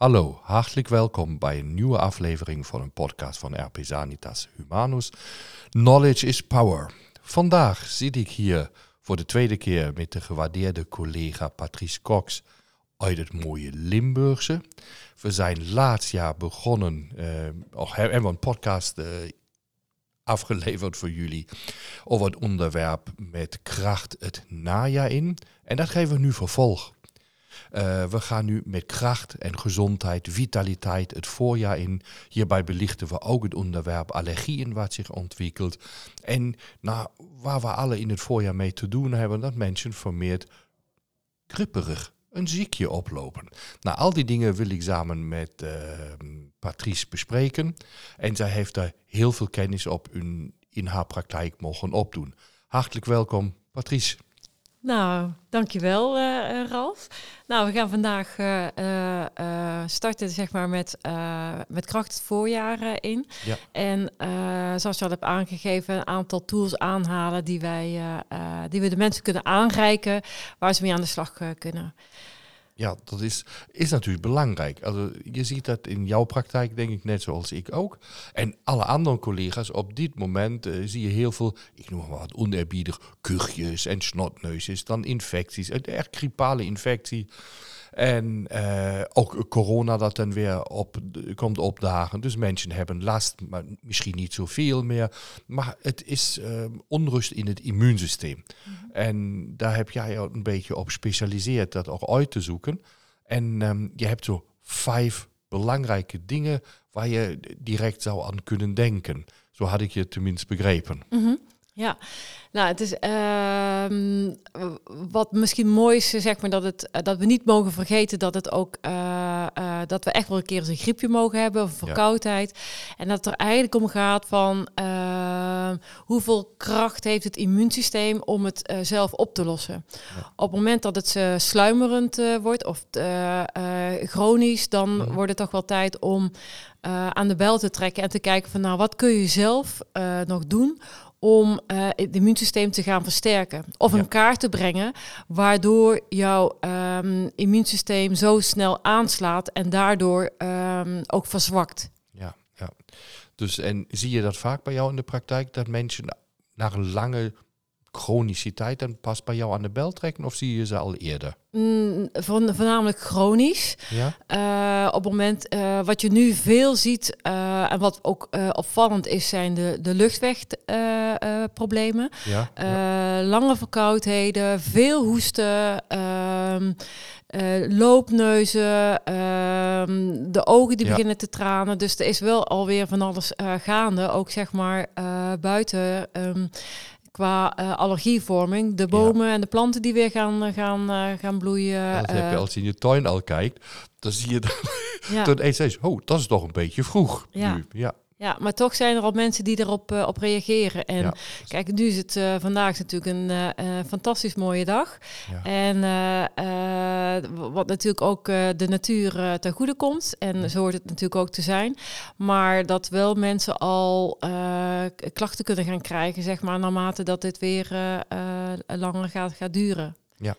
Hallo, hartelijk welkom bij een nieuwe aflevering van een podcast van RP Sanitas Humanus. Knowledge is power. Vandaag zit ik hier voor de tweede keer met de gewaardeerde collega Patrice Cox uit het mooie Limburgse. We zijn laatst jaar begonnen, uh, hebben we een podcast uh, afgeleverd voor jullie over het onderwerp met kracht het najaar in. En dat geven we nu vervolg. Uh, we gaan nu met kracht en gezondheid, vitaliteit het voorjaar in. Hierbij belichten we ook het onderwerp allergieën wat zich ontwikkelt. En nou, waar we alle in het voorjaar mee te doen hebben, dat mensen vermeerd gripperig een ziekje oplopen. Nou, al die dingen wil ik samen met uh, Patrice bespreken. En zij heeft daar heel veel kennis op in, in haar praktijk mogen opdoen. Hartelijk welkom, Patrice. Nou, dankjewel uh, Ralf. Nou, we gaan vandaag uh, uh, starten zeg maar, met, met kracht het voorjaar in. Ja. En zoals je al hebt aangegeven, een aantal tools aanhalen die, wij, die we de mensen kunnen aanreiken waar ze mee aan de slag kunnen. Ja, dat is, is natuurlijk belangrijk. Also, je ziet dat in jouw praktijk, denk ik, net zoals ik ook. En alle andere collega's, op dit moment uh, zie je heel veel, ik noem maar wat, oneerbiedig, kuchjes en snotneusjes, dan infecties, een erg griepale infectie. En uh, ook corona dat dan weer op, komt opdagen. Dus mensen hebben last, maar misschien niet zoveel meer. Maar het is uh, onrust in het immuunsysteem. Mm -hmm. En daar heb jij een beetje op gespecialiseerd dat ook uit te zoeken. En um, je hebt zo vijf belangrijke dingen waar je direct zou aan kunnen denken. Zo had ik je tenminste begrepen. Mm -hmm. Ja, nou, het is uh, wat misschien mooi is, zeg maar, dat, het, dat we niet mogen vergeten dat het ook uh, uh, dat we echt wel een keer eens een griepje mogen hebben of een verkoudheid. Ja. En dat er eigenlijk om gaat van ehm, hoeveel kracht heeft het immuunsysteem om het eh, zelf op te lossen. Ja. Op het moment dat het sluimerend wordt of chronisch, dan -huh. wordt het toch wel tijd om aan de bel te trekken en te kijken van nou, wat kun je zelf nog doen om uh, het immuunsysteem te gaan versterken. Of ja. een kaart te brengen waardoor jouw um, immuunsysteem zo snel aanslaat en daardoor um, ook verzwakt. Ja, ja. Dus en zie je dat vaak bij jou in de praktijk dat mensen na een lange chroniciteit dan pas bij jou aan de bel trekken of zie je ze al eerder? Mm, van, voornamelijk chronisch. Ja? Uh, op het moment uh, wat je nu veel ziet uh, en wat ook opvallend is, zijn de, de luchtwegproblemen. Ja, ja. lange verkoudheden, veel hoesten. ehm uh, loopneuzen, ehm, de ogen die ja. beginnen te tranen. Dus er is wel alweer van alles uh, gaande, ook zeg maar buiten. Um, qua uh, allergievorming. De bomen ja. en de planten die weer gaan, gaan, uh, gaan bloeien. Ja, dat heb je als je in je tuin al kijkt, dan zie je dan ja. tot eens oh, dat is toch een beetje vroeg ja. nu. Ja. Ja, maar toch zijn er al mensen die erop uh, op reageren. En ja. kijk, nu is het uh, vandaag is natuurlijk een uh, fantastisch mooie dag. Ja. En wat natuurlijk ook de natuur ten goede komt. En ja. zo hoort het natuurlijk ook te zijn. Maar dat wel mensen al klachten kunnen gaan krijgen, zeg maar, naarmate dat dit weer langer gaat, gaat duren. Ja,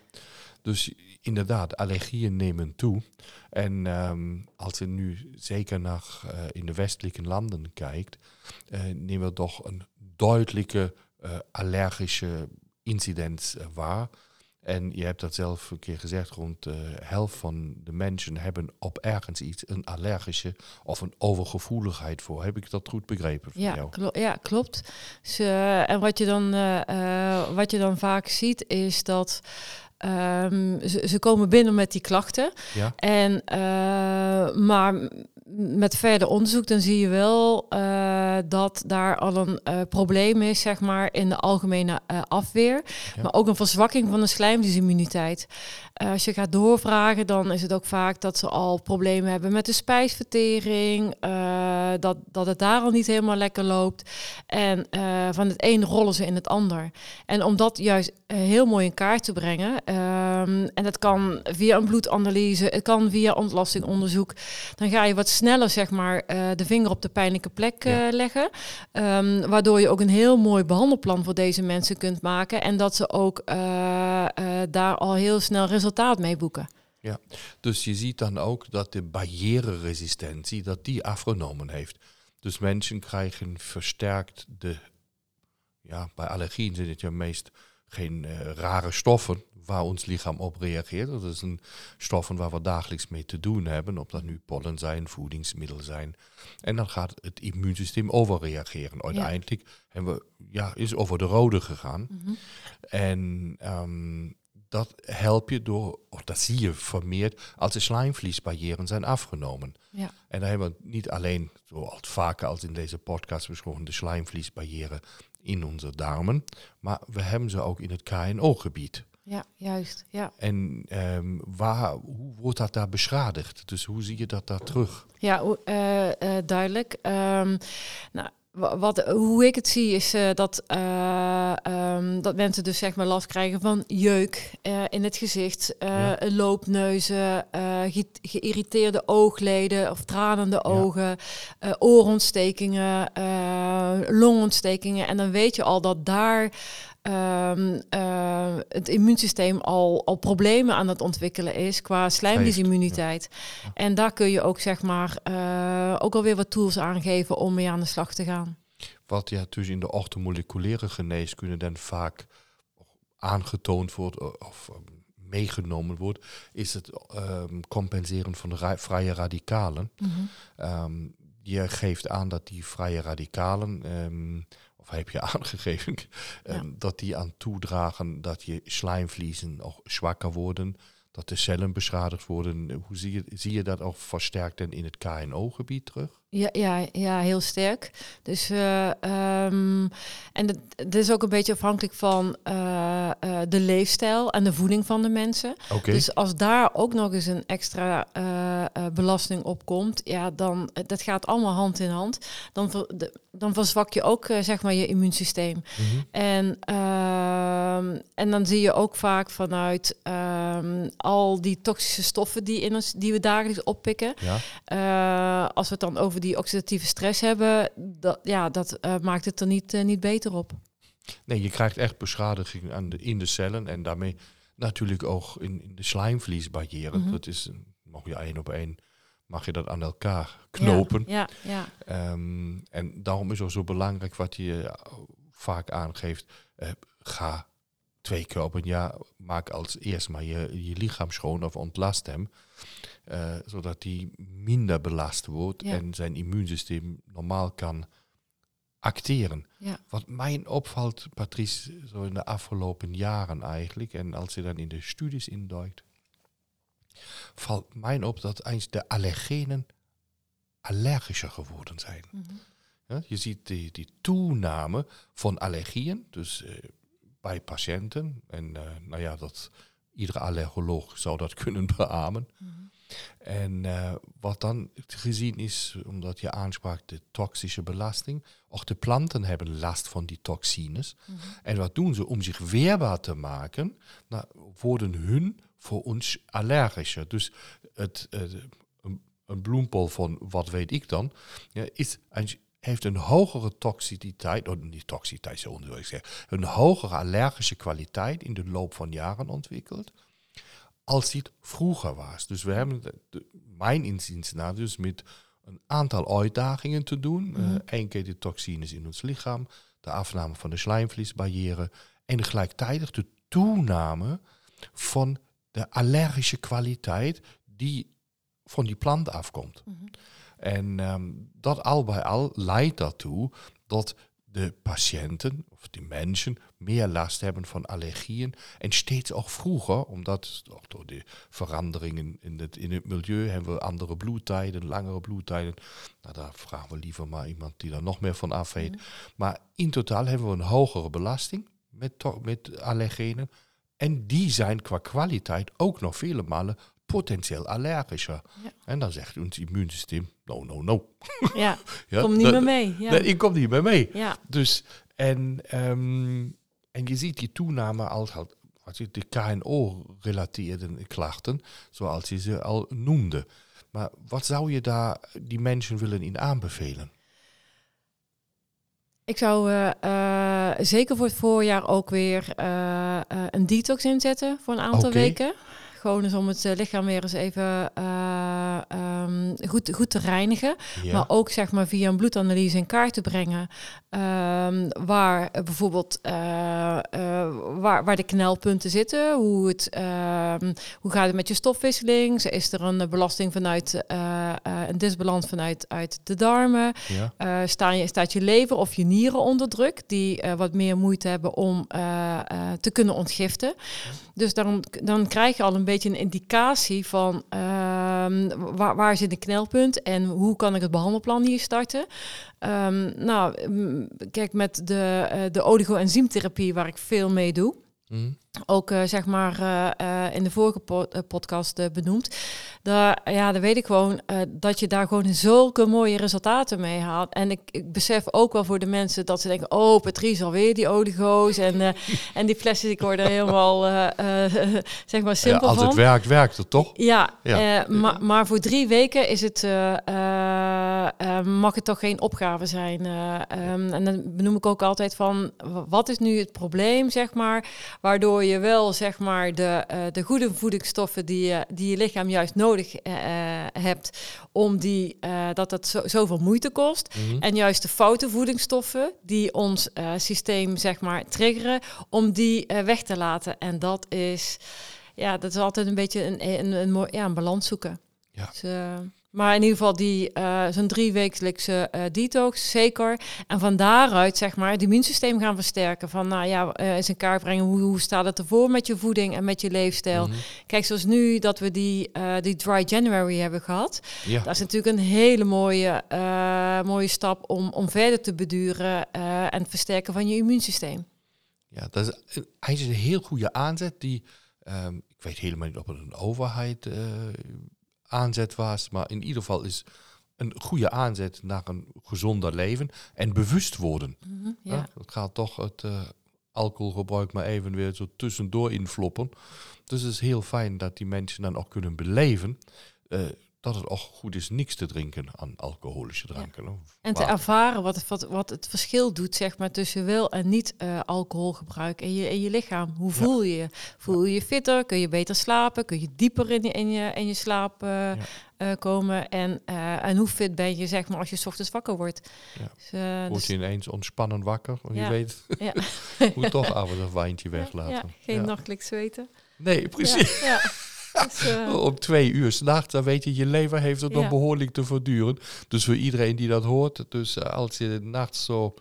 dus inderdaad, allergieën nemen toe. En um, als je nu zeker naar uh, in de westelijke landen kijkt, uh, nemen we toch een duidelijke uh, allergische incident waar. En je hebt dat zelf een keer gezegd, rond de helft van de mensen hebben op ergens iets een allergische of een overgevoeligheid voor. Heb ik dat goed begrepen van ja, jou? Klo ja, klopt. Dus, uh, en wat je, dan, uh, wat je dan vaak ziet is dat Um, ze, ze, komen binnen met die klachten. Ja. En, uh, maar met verder onderzoek dan zie je wel uh, dat daar al een uh, probleem is, zeg maar, in de algemene afweer. Ja. Maar ook een verzwakking van de slijmvliesimmuniteit. als je gaat doorvragen, dan is het ook vaak dat ze al problemen hebben met de spijsvertering. dat, dat het daar al niet helemaal lekker loopt. En van het een rollen ze in het ander. En om dat juist heel mooi in kaart te brengen. Um, en dat kan via een bloedanalyse, het kan via ontlastingonderzoek. Dan ga je wat sneller zeg maar, uh, de vinger op de pijnlijke plek uh, ja. leggen. Um, waardoor je ook een heel mooi behandelplan voor deze mensen kunt maken. En dat ze ook uh, daar al heel snel resultaat mee boeken. Ja, dus je ziet dan ook dat de barriereresistentie, dat die afgenomen heeft. Dus mensen krijgen versterkt de, ja, bij allergieën zijn het ja meest geen uh, rare stoffen waar ons lichaam op reageert. Dat een stoffen waar we dagelijks mee te doen hebben, of dat nu pollen zijn, voedingsmiddelen zijn. En dan gaat het immuunsysteem overreageren. Uiteindelijk hebben we, ja, is over de rode gegaan. Mm En um, dat help je door, of dat zie je vermeerd, als de slijmvliesbarrieren zijn afgenomen. Ja. En dan hebben we niet alleen, zoals vaker als in deze podcast besproken, de slijmvliesbarrieren in onze darmen, maar we hebben ze ook in het KNO-gebied. Ja, juist. Ja. En um, waar, hoe wordt dat daar beschadigd? Dus hoe zie je dat daar terug? Ja, uh, uh, duidelijk. Um, nou, wat, hoe ik het zie is uh, dat, uh, um, dat mensen dus zeg maar last krijgen van jeuk uh, in het gezicht, ja. loopneuzen, ge geïrriteerde oogleden of tranende ogen, oorontstekingen, longontstekingen. En dan weet je al dat daar um, uh, het immuunsysteem al, al problemen aan het ontwikkelen is qua slijmvliesimmuniteit. Ja. En daar kun je ook zeg maar uh, ook alweer wat tools aangeven om mee aan de slag te gaan. Wat ja, dus in de orthomoleculaire geneeskunde dan vaak aangetoond wordt of meegenomen wordt, is het um, compenseren van de ra vrije radicalen. Mm -hmm. um, je geeft aan dat die vrije radicalen um, of heb je aangegeven, um, dat die aan toedragen dat je slijmvliezen nog zwakker worden, dat de cellen beschadigd worden. Hoe zie je, zie je dat ook versterkt in het KNO-gebied terug? Ja, ja, ja, heel sterk. Dus, uh, um, en het, is ook een beetje afhankelijk van uh, uh, de leefstijl en de voeding van de mensen. Okay. Dus als daar ook nog eens een extra belasting op komt, ja, dan dat gaat allemaal hand in hand. Dan, ver, de, dan verzwak je ook zeg maar je immuunsysteem. Mm -hmm. En, ehm, en dan zie je ook vaak vanuit um, al die toxische stoffen die, in ons, die we dagelijks oppikken. Ja. als we het dan over die oxidatieve stress hebben, dat, ja, dat uh, maakt het er niet, uh, niet beter op. Nee, je krijgt echt beschadiging aan de, in de cellen en daarmee natuurlijk ook in, in de slijmvliesbarrière. Mm -hmm. Dat is, mag je één op één, mag je dat aan elkaar knopen. Ja, ja, ja. Um, en daarom is het zo belangrijk wat je vaak aangeeft. Uh, ga twee keer op een jaar, maak als eerst maar je, je lichaam schoon of ontlast hem. Uh, zodat die minder belast wordt ja. en zijn immuunsysteem normaal kan acteren. Ja. Wat mij opvalt, Patrice, zo in de afgelopen jaren eigenlijk, en als je dan in de studies induikt, valt mij op dat eens de allergenen allergischer geworden zijn. Mm -hmm. ja, je ziet die, die toename van allergieën, dus uh, bij patiënten, en uh, nou ja, dat iedere allergoloog zou dat kunnen beamen. Mm -hmm. En uh, wat dan gezien is, omdat je aansprak de toxische belasting, ook de planten hebben last van die toxines. Mm -hmm. En wat doen ze om zich weerbaar te maken? Nou, worden hun voor ons allergischer. Dus het, uh, een, een, bloempol van, wat weet ik dan, ja, is heeft een hogere toxiciteit, of niet toxiciteit, zo ik zeggen, een hogere allergische kwaliteit in de loop van jaren ontwikkeld als die het vroeger was. Dus we hebben, de, mijn inziens na, dus met een aantal uitdagingen te doen. Mm -hmm. uh, Eén keer de toxines in ons lichaam, de afname van de slijmvliesbarrière en gelijktijdig de toename van de allergische kwaliteit die van die plant afkomt. Mm -hmm. En um, dat al bij al leidt daartoe dat de patiënten of die mensen meer last hebben van allergieën. En steeds ook vroeger, omdat ook door de veranderingen in het, in het milieu hebben we andere bloedtijden, langere bloedtijden. Nou, daar vragen we liever maar iemand die daar nog meer van af weet. Mm. Maar in totaal hebben we een hogere belasting met, met allergenen. En die zijn qua kwaliteit ook nog vele malen potentieel allergischer. Ja. En dan zegt ons immuunsysteem, no, no, no. Ja, ja kom niet meer mee. Ja. Nee, ik kom niet meer mee. Ja. Dus, en, um, en je ziet die toename als, als je de KNO-relateerde klachten, zoals je ze al noemde. Maar wat zou je daar die mensen willen in aanbevelen? Ik zou uh, uh, zeker voor het voorjaar ook weer uh, een detox inzetten voor een aantal okay. weken Gewoon eens om het lichaam weer eens even um, goed, goed te reinigen. Maar ook zeg maar via een bloedanalyse in kaart te brengen. Um, waar bijvoorbeeld waar, waar de knelpunten zitten. Hoe, het, um, hoe gaat het met je stofwisseling? Is er een belasting vanuit een disbalans vanuit uit de darmen? Ja. sta je, staat je lever of je nieren onder druk? Die wat meer moeite hebben om te kunnen ontgiften. Dus dan, dan krijg je al een beetje een indicatie van um, waar, waar zit de knelpunt en hoe kan ik het behandelplan hier starten. Um, nou, kijk, met de, uh, de oligo-enzymtherapie waar ik veel mee doe. Mm. Ook uh, zeg maar uh, uh, in de vorige po podcast benoemd. Daar, ja, dan weet ik gewoon dat je daar gewoon zulke mooie resultaten mee haalt. En ik, ik, besef ook wel voor de mensen dat ze denken: Oh, Patrice, alweer die oligo's en, en die flessen. Ik word er helemaal zeg maar simpel ja, als het werkt, werkt het toch? Ja, ja. maar, maar voor drie weken is het, mag het toch geen opgave zijn. Um, en dan benoem ik ook altijd van: wat is nu het probleem, zeg maar, waardoor je wel zeg maar de, uh, de goede voedingsstoffen die je, die je lichaam juist nodig uh, hebt, om die, dat het zo, zoveel moeite kost. Mhm. En juist de foute voedingsstoffen die ons systeem zeg maar triggeren, om die weg te laten. En dat is, ja, dat is altijd een beetje een, een, een, een ja, een balans zoeken. Ja. Dus, maar in ieder geval die uh, zo'n driewekelijkse uh, detox, zeker. En van daaruit zeg maar het immuunsysteem gaan versterken. Van nou ja, uh, eens in kaart brengen hoe, hoe staat het ervoor met je voeding en met je leefstijl. Mhm. Kijk, zoals nu dat we die, die dry January hebben gehad. Ja. Dat is natuurlijk een hele mooie, mooie stap om, om verder te beduren en het versterken van je immuunsysteem. Ja, dat is eigenlijk een heel goede aanzet die, um, ik weet helemaal niet of het een overheid aanzet was. Maar in ieder geval is een goede aanzet naar een gezonder leven en bewust worden. Mm ja. Het gaat toch het uh, alcoholgebruik maar even weer zo tussendoor infloppen. Dus het is heel fijn dat die mensen dan ook kunnen beleven. Uh, dat het ook goed is niks te drinken aan alcoholische dranken. En te ervaren wat het, wat, wat het verschil doet zeg maar, tussen wel en niet uh, alcoholgebruik in je, in je lichaam. Hoe voel je je? Voel je je fitter? Kun je beter slapen? Kun je dieper in je, in je, in je slaap uh, uh, komen? En, en hoe fit ben je zeg maar, als je s ochtends wakker wordt? Ja. Dus, Word dus je ineens ontspannen wakker? Want je weet, ja. moet toch toe een wijntje weglaten. Geen nachtelijk zweten. Nee, precies. ja. Dus, uh... Om twee uur s'nachts, dan weet je, je lever heeft het nog behoorlijk te verduren. Dus voor iedereen die dat hoort, dus uh, als je nachts zo,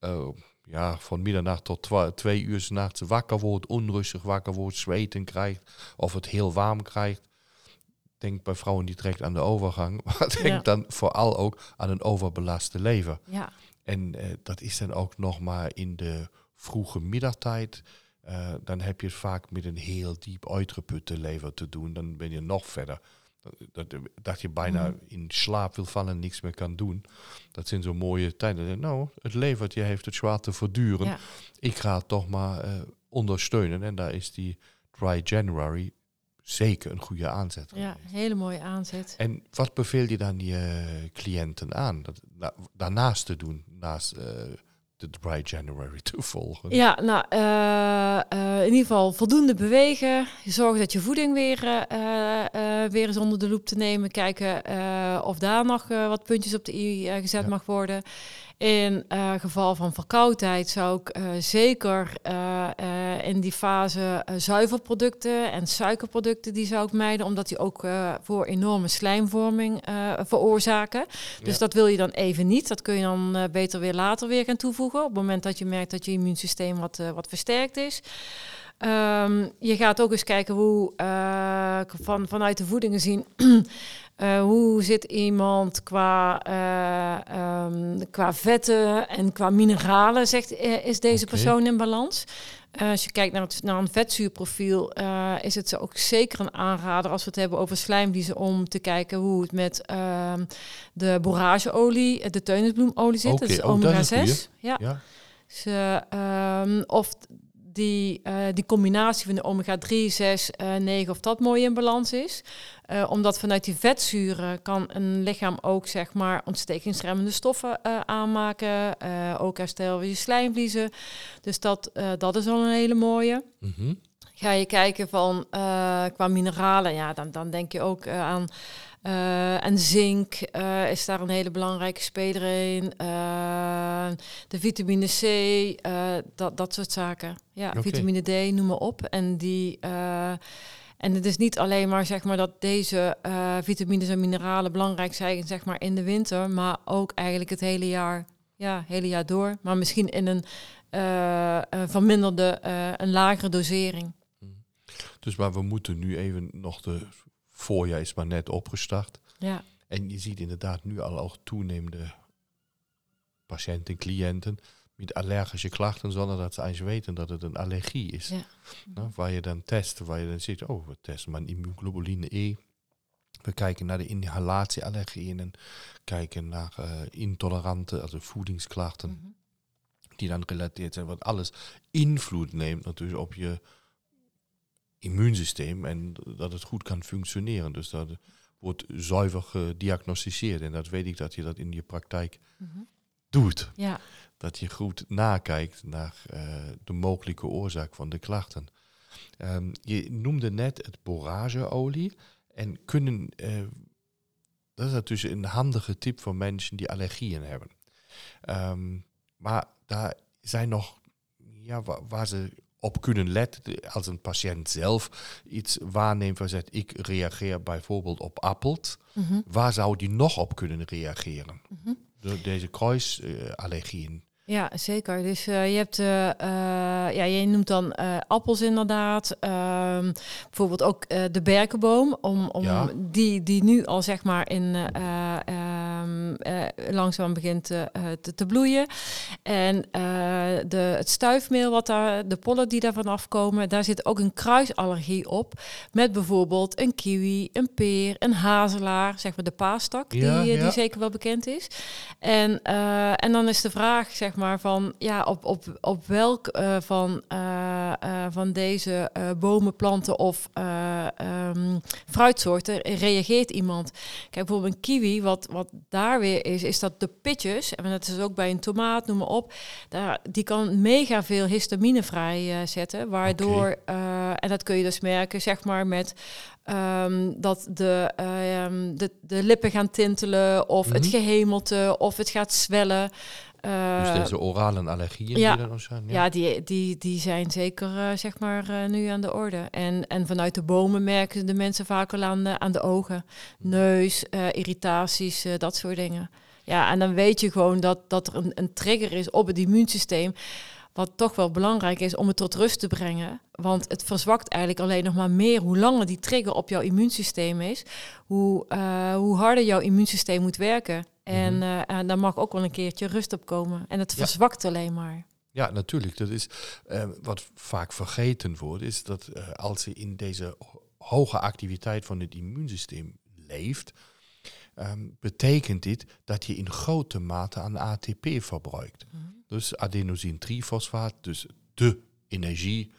uh, ja, van middernacht tot twee uur s'nachts wakker wordt, onrustig wakker wordt, zweten krijgt, of het heel warm krijgt, denk bij vrouwen die direct aan de overgang, maar denk ja. dan vooral ook aan een overbelaste lever. Ja. En dat is dan ook nog maar in de vroege middagtijd uh, dan heb je het vaak met een heel diep uitgeputte lever te doen. Dan ben je nog verder. Dat, dat je bijna mm. in slaap wil vallen en niks meer kan doen. Dat zijn zo mooie tijden. Nou, het levertje heeft het zwaar te verduren. Ja. Ik ga het toch maar uh, ondersteunen. En daar is die Dry January zeker een goede aanzet. Ja, hele mooie aanzet. En wat beveel je dan je cliënten aan? Dat, daarnaast te doen, naast de Dry January te volgen? Ja, nou, uh, in ieder geval voldoende bewegen. Zorg dat je voeding weer, uh, weer eens onder de loep te nemen. Kijken of daar nog wat puntjes op de i gezet mag worden. In uh, geval van verkoudheid zou ik uh, zeker uh, in die fase zuivelproducten en suikerproducten die zou ik mijden, omdat die ook voor enorme slijmvorming veroorzaken. Dus dat wil je dan even niet. Dat kun je dan beter weer later weer gaan toevoegen op het moment dat je merkt dat je immuunsysteem wat, wat versterkt is. Um, je gaat ook eens kijken hoe van, vanuit de voedingen zien. Uh, hoe zit iemand qua, uh, um, qua vetten en qua mineralen? Zegt, uh, is deze okay. persoon in balans? als je kijkt naar, het, naar een vetzuurprofiel, is het ook zeker een aanrader als we het hebben over slijmvliezen om te kijken hoe het met ehm, de borageolie, de teunisbloemolie zit. Okay. Dat is oh, omega 6. Ja. ja. Dus, um, of die, uh, die combinatie van de omega-3, 6, uh, 9, of dat mooi in balans is. Uh, omdat vanuit die vetzuren kan een lichaam ook zeg maar ontstekingsremmende stoffen uh, aanmaken. ook herstel je slijmvliezen. Dus dat, dat is al een hele mooie. Mm -hmm. Ga je kijken van qua mineralen, ja, dan, dan denk je ook aan uh, en zink uh, is daar een hele belangrijke speler in. Uh, de vitamine C, dat, dat soort zaken. Ja, vitamine D, noem maar op. En die. en het is niet alleen maar zeg maar dat deze vitamines en mineralen belangrijk zijn zeg maar in de winter, maar ook eigenlijk het hele jaar, ja, hele jaar door. Maar misschien in een verminderde, een lagere dosering. Dus maar we moeten nu even nog de voorjaar is maar net opgestart. Ja. En je ziet inderdaad nu al ook toenemende patiënten, cliënten met allergische klachten, zonder dat ze eens weten dat het een allergie is. Ja. Nou, waar je dan test, waar je dan ziet, oh, we testen maar immunglobuline E. We kijken naar de inhalatieallergieën en kijken naar uh, intolerante, also voedingsklachten, mhm. die dan relateerd zijn. Wat alles invloed neemt natuurlijk op je immuunsysteem en dat het goed kan functioneren. Dus dat wordt zuiver gediagnosticeerd. En dat weet ik dat je dat in je praktijk mhm. doet. Ja. Dat je goed nakijkt naar uh, de mogelijke oorzaak van de klachten. Um, je noemde net het borageolie. En kunnen, uh, dat is dus een handige tip voor mensen die allergieën hebben. Um, maar daar zijn nog, ja, waar, waar ze op kunnen letten als een patiënt zelf iets waarneemt waar zegt ik reageer bijvoorbeeld op appels, mm waar zou die nog op kunnen reageren? Mm Door deze kruisallergieën. Ja, zeker. Dus uh, je hebt, uh, uh, ja, je noemt dan appels inderdaad. Ehm, bijvoorbeeld ook de berkenboom, om, om ja. die, die nu al zeg maar in langzaam begint te, te, bloeien. En de, het stuifmeel, wat daar, de pollen die daarvan afkomen, daar zit ook een kruisallergie op. Met bijvoorbeeld een kiwi, een peer, een hazelaar, zeg maar de paastak, ja, die, ja. die zeker wel bekend is. En, en dan is de vraag, zeg maar van ja, op, op, op welk van, van deze bomen, planten of um, fruitsoorten reageert iemand. Kijk, bijvoorbeeld een kiwi, wat, wat daar weer is, is dat de pitjes, en dat is ook bij een tomaat, noem maar op, daar, die kan mega veel histamine vrijzetten, waardoor, okay. en dat kun je dus merken, zeg maar, met Um, dat de, uh, de, de lippen gaan tintelen of mm -hmm. het mhm. gehemelte of het gaat zwellen. Uh, dus deze orale allergieën ja, die er nog zijn? Ja, ja die, die, die zijn zeker uh, zeg maar uh, nu aan de orde. En, en vanuit de bomen merken de mensen vaak al aan de, aan de ogen. Neus, irritaties, dat soort dingen. Ja, en dan weet je gewoon dat, dat er een, een trigger is op het immuunsysteem wat toch wel belangrijk is om het tot rust te brengen. Want het verzwakt eigenlijk alleen nog maar meer. Hoe langer die trigger op jouw immuunsysteem is, hoe, hoe harder jouw immuunsysteem moet werken. En, mm -hmm. uh, daar mag ook wel een keertje rust op komen. En het verzwakt alleen maar. Ja, natuurlijk. Dat is uh, wat vaak vergeten wordt, is dat als je in deze hoge activiteit van het immuunsysteem leeft, um, betekent dit dat je in grote mate aan ATP verbruikt. Mm -hmm. Dus adenosine-trifosfaat, dus de energie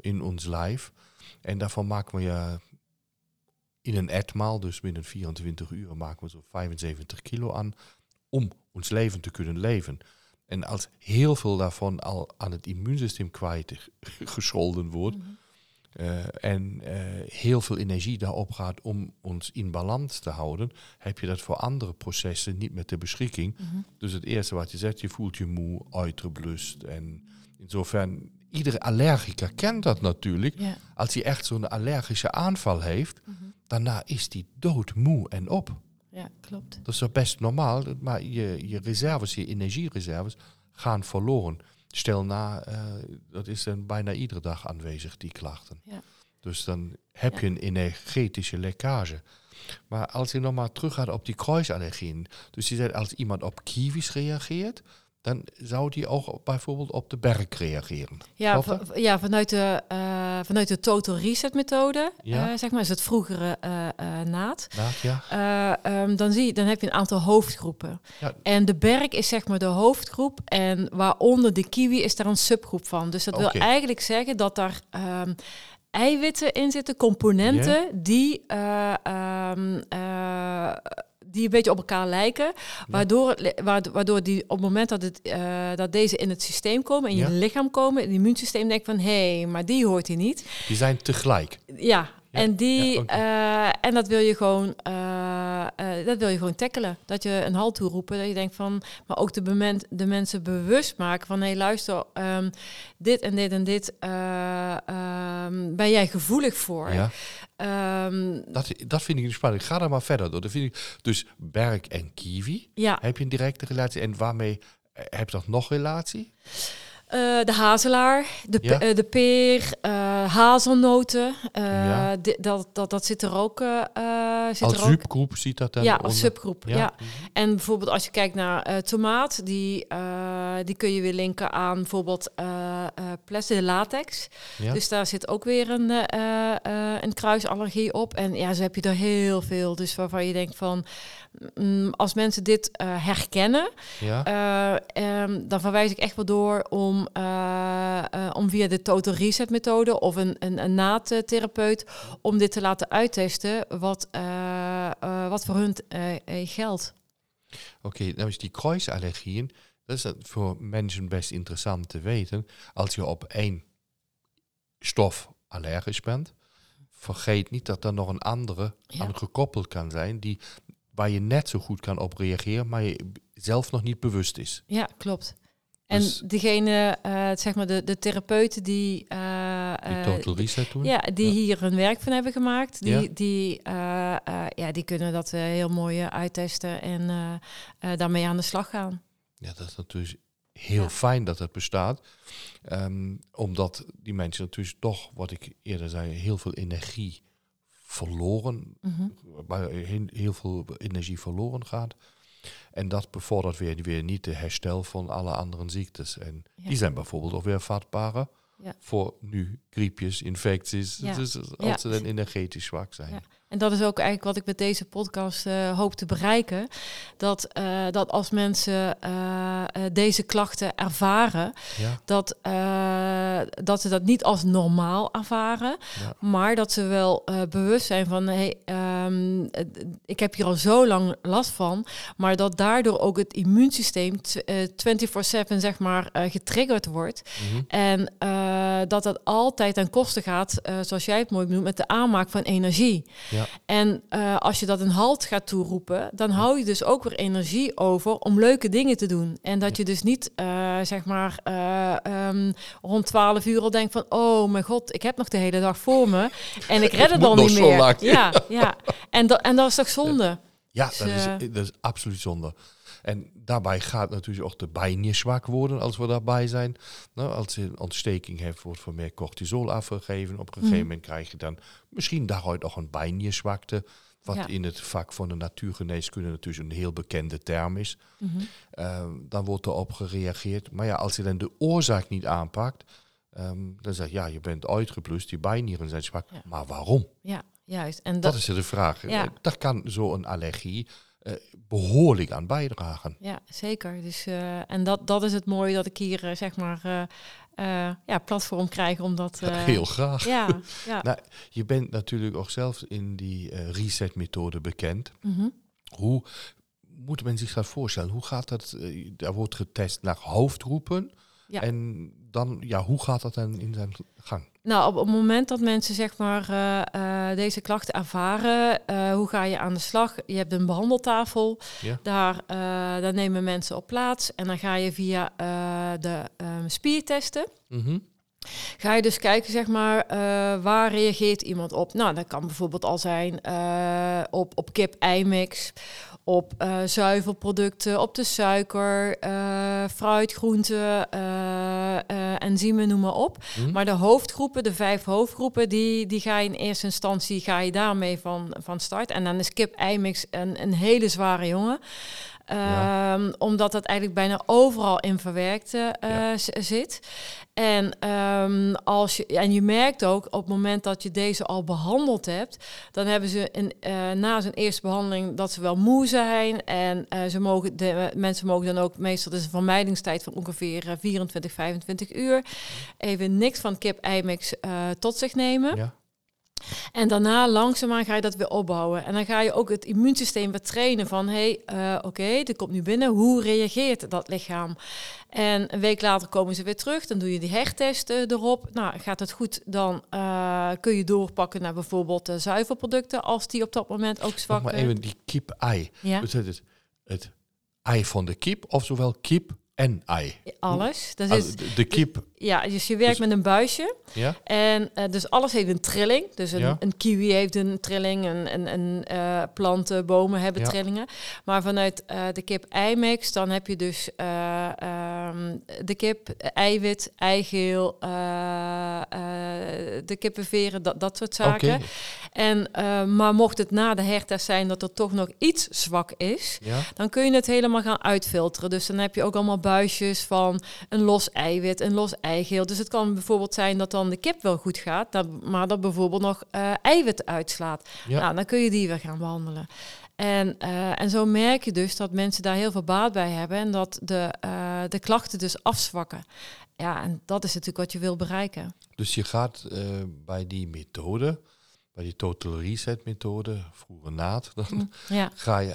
in ons lijf. En daarvan maken we ja in een etmaal, dus binnen 24 uur, maken we zo 75 kilo aan om ons leven te kunnen leven. En als heel veel daarvan al aan het immuunsysteem kwijt gescholden wordt, mm -hmm. uh, en uh, heel veel energie daarop gaat om ons in balans te houden, heb je dat voor andere processen niet meer ter beschikking. Mm -hmm. Dus het eerste wat je zegt, je voelt je moe, uitgeblust. En insofern, iedere allergiker kent dat natuurlijk. Yeah. Als hij echt zo'n allergische aanval heeft, mm -hmm. Daarna is die doodmoe en op. Ja, klopt. Dat is best normaal, maar je, je reserves, je energiereserves gaan verloren. Stel na, uh, dat is dan bijna iedere dag aanwezig, die klachten. Ja. Dus dan heb ja. je een energetische lekkage. Maar als je nog maar terug gaat op die kruisallergieën, dus je zegt als iemand op kiwis reageert, dan zou die ook bijvoorbeeld op de berg reageren. Ja, ja vanuit, de, uh, vanuit de total reset methode, ja. uh, zeg maar, is het vroegere uh, naad. naad ja. Um, dan, zie je, dan heb je een aantal hoofdgroepen. Ja. En de berg is zeg maar de hoofdgroep en waaronder de kiwi is daar een subgroep van. Dus dat okay. wil eigenlijk zeggen dat daar um, eiwitten in zitten, componenten yeah. die um, die een beetje op elkaar lijken. Waardoor, waardoor die op het moment dat, het, uh, dat deze in het systeem komen, in je lichaam komen, in het immuunsysteem denkt van hé, hey, maar die hoort hier niet. Die zijn tegelijk. Ja, en, die, uh, en dat wil je gewoon, uh, dat wil je gewoon tackelen. Dat je een halt toeroepen. Dat je denkt van, maar ook de, de mensen bewust maken van hé, hey, luister, um, dit en dit en dit um, ben jij gevoelig voor. Ja. Um, dat, dat vind ik spannend. Ga er maar verder door. Dat vind ik, dus Berk en Kiwi. Ja. Heb je een directe relatie? En waarmee heb je dat nog relatie? Uh, de hazelaar, de, ja. uh, de peer, uh, hazelnoten. Ja. dat, dat, dat zit er ook. zit als er subgroep ook. ziet dat dan? Ja, als subgroep. Ja. ja. En bijvoorbeeld als je kijkt naar tomaat, die, die kun je weer linken aan bijvoorbeeld plastic latex. Dus daar zit ook weer een, een kruisallergie op. En ja, zo heb je er heel veel. Dus waarvan je denkt van Mm, als mensen dit herkennen, um, dan verwijs ik echt wel door om, uh, om via de Total Reset methode of een, een, een naadtherapeut om dit te laten uittesten wat, wat voor hun geldt. Oké, okay, nou is die kruisallergieën, dat is voor mensen best interessant te weten. Als je op één stof allergisch bent, vergeet niet dat er nog een andere aan gekoppeld kan zijn die waar je net zo goed kan op reageren, maar je zelf nog niet bewust is. Ja, klopt. En dus, degene, uh, zeg maar de, de therapeuten die... Uh, die Total Reset doen? Ja, die hier hun werk van hebben gemaakt. Die, ja. die, uh, ja, die kunnen dat heel mooi uittesten en daarmee aan de slag gaan. Ja, dat is natuurlijk heel ja. fijn dat het bestaat. Um, omdat die mensen natuurlijk toch, wat ik eerder zei, heel veel energie verloren, mm waar heel, veel energie verloren gaat. En dat bevordert weer, weer niet de herstel van alle andere ziektes. En die zijn bijvoorbeeld ook weer vatbarer ja. voor nu griepjes, infecties, dus als ze dan energetisch zwak zijn. En dat is ook eigenlijk wat ik met deze podcast uh, hoop te bereiken. Dat, uh, dat als mensen uh, deze klachten ervaren, ja. dat, dat ze dat niet als normaal ervaren, ja. maar dat ze wel bewust zijn van hey, um, ik heb hier al zo lang last van, maar dat daardoor ook het immuunsysteem 24/7 zeg maar getriggerd wordt. Mm -hmm. En dat dat altijd ten koste gaat, zoals jij het mooi noemt, met de aanmaak van energie. Ja. En uh, als je dat een halt gaat toeroepen, dan hou je dus ook weer energie over om leuke dingen te doen. En dat je dus niet, uh, zeg maar, uh, um, rond 12 uur al denkt van, oh mijn god, ik heb nog de hele dag voor me en ik red het dan niet meer. Ja, ja. En, dat en dat is toch zonde? Ja, dus, dat, is, dat is absoluut zonde. En daarbij gaat natuurlijk ook de bijen zwak worden als we daarbij zijn. Nou, als je een ontsteking heeft, wordt voor meer cortisol afgegeven. Op een gegeven mhm. moment krijg je dan misschien daaruit nog een bijnierszwakte. Wat in het vak van de natuurgeneeskunde natuurlijk een heel bekende term is. Mhm. Ehm, dan wordt erop gereageerd. Maar ja, als je dan de oorzaak niet aanpakt, um, dan zeg je ja, je bent uitgeplust, die bijnieren zijn zwak. Maar waarom? Ja, juist. En dat, dat is de vraag. Ja. Dat kan zo'n allergie behoorlijk aan bijdragen. Ja, zeker. Dus, uh, en dat, dat is het mooie dat ik hier, uh, zeg maar, ja, platform krijg om dat... Heel graag. Ja, ja. nou, je bent natuurlijk ook zelf in die reset-methode bekend. Mm -hmm. Hoe moet men zich dat voorstellen? Hoe gaat dat? daar wordt getest naar hoofdgroepen. Ja. En dan, ja, hoe gaat dat dan in zijn gang? Nou, op het moment dat mensen zeg maar uh, uh, deze klachten ervaren, uh, hoe ga je aan de slag? Je hebt een behandeltafel, ja. daar, daar nemen mensen op plaats en dan ga je via de um, spiertesten. Mm -hmm. Ga je dus kijken, zeg maar, waar reageert iemand op? Nou, dat kan bijvoorbeeld al zijn op, op kip-eimix, op uh, zuivelproducten, op de suiker, fruit, groenten, enzymen, noem maar op. Mm. Maar de hoofdgroepen, de vijf hoofdgroepen, die, die ga je in eerste instantie ga je daarmee van, van start. En dan is kip eimix een, een hele zware jongen. Um, Omdat dat eigenlijk bijna overal in verwerkt uh, ja. zit. En, um, als je, en je merkt ook op het moment dat je deze al behandeld hebt, dan hebben ze een, uh, na zijn eerste behandeling dat ze wel moe zijn. En uh, ze mogen, de, mensen mogen dan ook, meestal is een vermijdingstijd van ongeveer 24, 25 uur, even niks van kip-eimix tot zich nemen. Ja. En daarna langzaamaan ga je dat weer opbouwen. En dan ga je ook het immuunsysteem weer trainen van... hé, hey, uh, oké, dit komt nu binnen. Hoe reageert dat lichaam? En een week later komen ze weer terug. Dan doe je die hertesten erop. Nou, gaat het goed, dan uh, kun je doorpakken naar bijvoorbeeld de zuivelproducten... als die op dat moment ook zwak zijn. Maar even die kip-ei. Ja? Dus het, het ei van de kip of zowel kip en ei. Alles. Dat is, de kip. Ja, dus je werkt dus- met een buisje. Ja. En uh, dus alles heeft een trilling. Dus een, ja. een kiwi heeft een trilling, een, een, een uh, planten, bomen hebben ja. trillingen. Maar vanuit uh, de kip-eimix, dan heb je dus um, de kip, eiwit, eigeel, de kippenveren, dat, dat soort zaken. Okay. En, maar mocht het na de hertest zijn dat er toch nog iets zwak is, dan kun je het helemaal gaan uitfilteren. Dus dan heb je ook allemaal buisjes van een los eiwit, een los eigeel. Dus het kan bijvoorbeeld zijn dat dan de kip wel goed gaat, dat, maar dat bijvoorbeeld nog uh, eiwit uitslaat. Ja. Nou, dan kun je die weer gaan behandelen. En, uh, en zo merk je dus dat mensen daar heel veel baat bij hebben en dat de, uh, de klachten dus afzwakken. Ja, en dat is natuurlijk wat je wil bereiken. Dus je gaat bij die methode, bij die total reset methode, vroeger naad, dan ja. ga je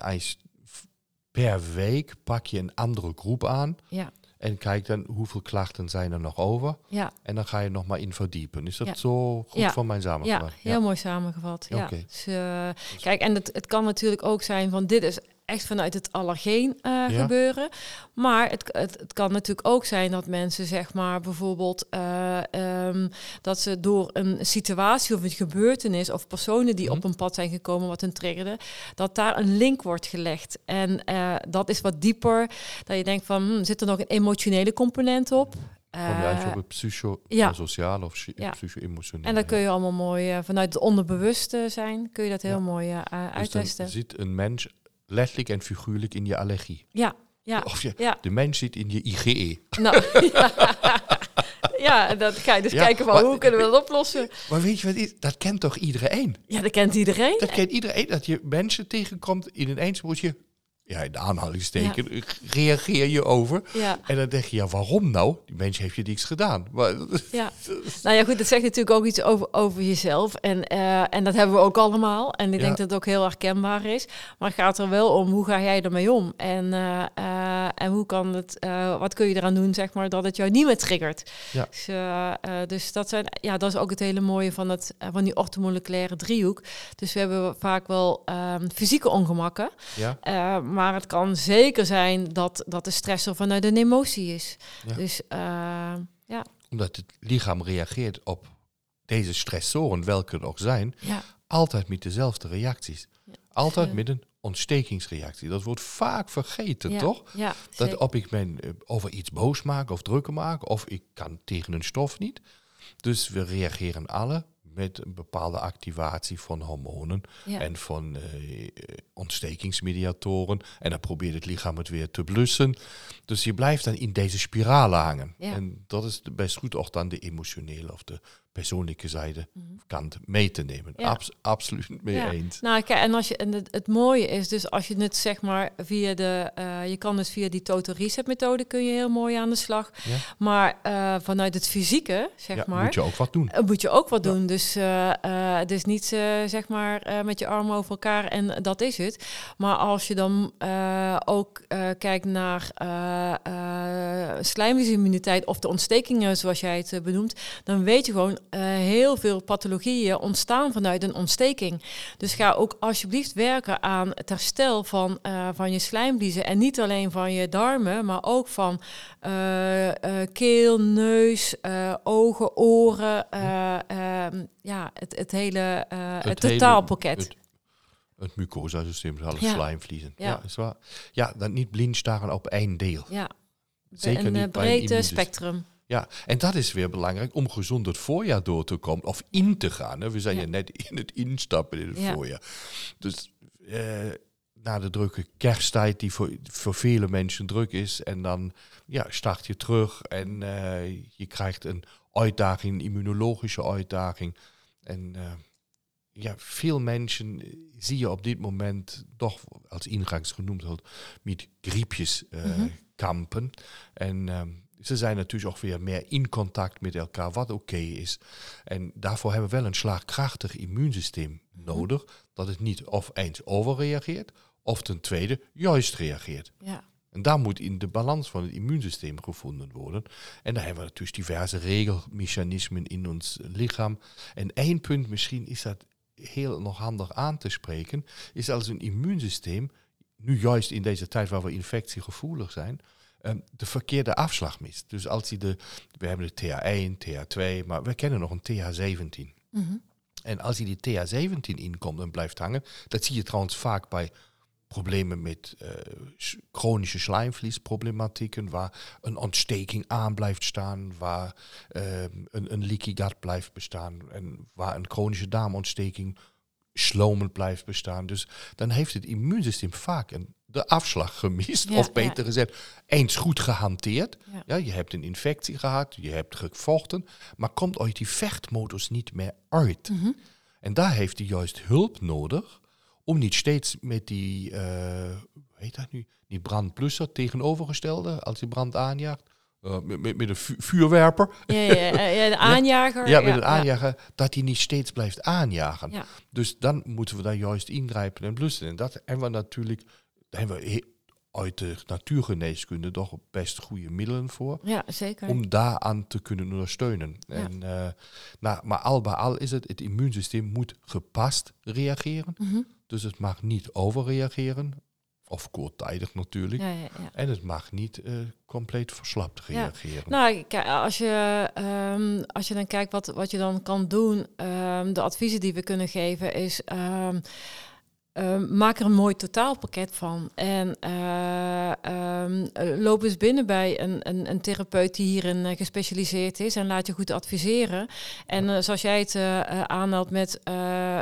per week pak je een andere groep aan. Ja. En kijk dan hoeveel klachten zijn er nog over. Ja. En dan ga je nog maar in verdiepen. Is dat zo goed ja. van mijn samengevat? Ja, heel mooi samengevat. Ja. Dus, uh, kijk, en het, het kan natuurlijk ook zijn van dit is echt vanuit het allergeen uh, gebeuren. Maar het, het, het, kan natuurlijk ook zijn dat mensen, zeg maar, bijvoorbeeld uh, um, dat ze door een situatie of een gebeurtenis of personen die mm. op een pad zijn gekomen wat hun triggerde, dat daar een link wordt gelegd. En uh, dat is wat dieper. Dat je denkt van, hm, zit er nog een emotionele component op? Kom je eigenlijk op het psycho-sociale ja. of ja. psycho-emotionele. En dan kun je allemaal mooi vanuit het onderbewuste zijn, kun je dat heel ja. mooi uh, dus uittesten. ziet een mens letterlijk en figuurlijk in je allergie. Ja, ja. Of je, ja. de mens zit in je IGE. Nou, ja. ja, dan ga je dus kijken van hoe kunnen we dat oplossen. Maar weet je wat is? Dat kent toch iedereen? Ja, dat kent iedereen. Dat kent iedereen. Dat je mensen tegenkomt in ineens moet je ja, in de aanhalingsteken, ja. reageer je over. Ja. En dan denk je, ja, waarom nou? Die mens heeft je niks gedaan. Maar, ja. nou ja, goed, dat zegt natuurlijk ook iets over, over jezelf. En, uh, en dat hebben we ook allemaal. En ik denk dat het ook heel herkenbaar is. Maar het gaat er wel om, hoe ga jij ermee om? En, uh, uh, en hoe kan het, wat kun je eraan doen, zeg maar, dat het jou niet meer triggert? Ja. Dus, dus dat, zijn, ja, dat is ook het hele mooie van, het, van die orthomoleculaire driehoek. Dus we hebben vaak wel um, fysieke ongemakken. Ja. Maar het kan zeker zijn dat, dat de stress er vanuit een emotie is. Ja. Dus uh, ja. Omdat het lichaam reageert op deze stressoren, welke er ook zijn, ja. altijd met dezelfde reacties. Ja. Altijd met een ontstekingsreactie. Dat wordt vaak vergeten, toch? Ja, dat op ik ben eh, over iets boos maak of drukker maak, of ik kan tegen een stof niet. Dus we reageren alle met een bepaalde activatie van hormonen en van uh, ontstekingsmediatoren. En dan probeert het lichaam het weer te blussen. Dus je blijft dan in deze spiraal hangen. En dat is best goed ook dan de emotionele of de persoonlijke zijde -hmm. kant mee te nemen. Ja. Abs absoluut mee ja. eens. Nou, kijk, en als je en het, het, mooie is dus als je het zeg maar via de, uh, je kan dus via die total reset methode kun je heel mooi aan de slag. Ja. Maar uh, vanuit het fysieke, zeg maar, moet je ook wat doen. Uh, moet je ook wat doen. Dus het is niet zeg maar met je armen over elkaar en dat is het. Maar als je dan ook kijkt naar slijmvliesimmuniteit of de ontstekingen zoals jij het benoemt, dan weet je gewoon uh, heel veel pathologieën ontstaan vanuit een ontsteking. Dus ga ook alsjeblieft werken aan het herstel van, uh, van je slijmvliezen. En niet alleen van je darmen, maar ook van uh, keel, neus, ogen, oren. Ehm, ja, het, het hele het, het totaalpakket. Het, het mucosa-systeem, alle ja. slijmvliezen. Ja. ja, is waar. Ja, dan niet blind staren op één deel. Ja, Zeker een niet breed spectrum. Ja, en dat is weer belangrijk om gezond het voorjaar door te komen of in te gaan. Hè. We zijn ja. net in het instappen in het ja. voorjaar. Dus eh, na de drukke kersttijd, die voor, voor vele mensen druk is, en dan ja, start je terug en uh, je krijgt een uitdaging, een immunologische uitdaging. En uh, ja, veel mensen zie je op dit moment toch, als ingangs genoemd wordt, met griepjes mm -hmm. kampen. En ze zijn natuurlijk ook weer meer in contact met elkaar, wat oké is. En daarvoor hebben we wel een slagkrachtig immuunsysteem mhm. nodig, dat het niet of eens overreageert, of ten tweede juist reageert. Ja. En daar moet in de balans van het immuunsysteem gevonden worden. En daar hebben we natuurlijk diverse regelmechanismen in ons lichaam. En één punt, misschien is dat heel nog handig aan te spreken, is als een immuunsysteem, nu juist in deze tijd waar we infectiegevoelig zijn, ehm, de verkeerde afslag mist. Dus als je de, we hebben de TH1, TH2, maar we kennen nog een TH17. Mm En als je die TH17 inkomt en blijft hangen, dat zie je trouwens vaak bij problemen met uh, chronische slijmvliesproblematieken, waar een ontsteking aan blijft staan, waar uh, een, een leaky gut blijft bestaan en waar een chronische darmontsteking slomend blijft bestaan. Dus dan heeft het immuunsysteem vaak een, de afslag gemist, of beter gezegd, eens goed gehanteerd. Ja. je hebt een infectie gehad, je hebt gevochten, maar komt uit die vechtmodus niet meer uit. Mm En daar heeft hij juist hulp nodig om niet steeds met die, uh, heet dat nu, die brandplusser tegenovergestelde, als je brand aanjaagt, uh, met, met, een vuurwerper. Ja, ja, ja, de aanjager. Ja, met een aanjager, dat hij niet steeds blijft aanjagen. Dus dan moeten we daar juist ingrijpen en blussen. En dat hebben we natuurlijk, daar hebben we uit de natuurgeneeskunde toch best goede middelen voor. Ja, zeker. Om daaraan te kunnen ondersteunen. En, uh, nou, maar al bij al is het, het immuunsysteem moet gepast reageren. Mm dus het mag niet overreageren, of korttijdig natuurlijk. Ja, ja, ja. En het mag niet uh, compleet verslapt reageren. Nou, kijk, als je, um, als je dan kijkt wat, wat je dan kan doen, um, de adviezen die we kunnen geven is. Um, Ehm, maak er een mooi totaalpakket van. En uh, um, loop eens binnen bij een, een, een therapeut die hierin uh, gespecialiseerd is en laat je goed adviseren. En zoals jij het aanmeldt met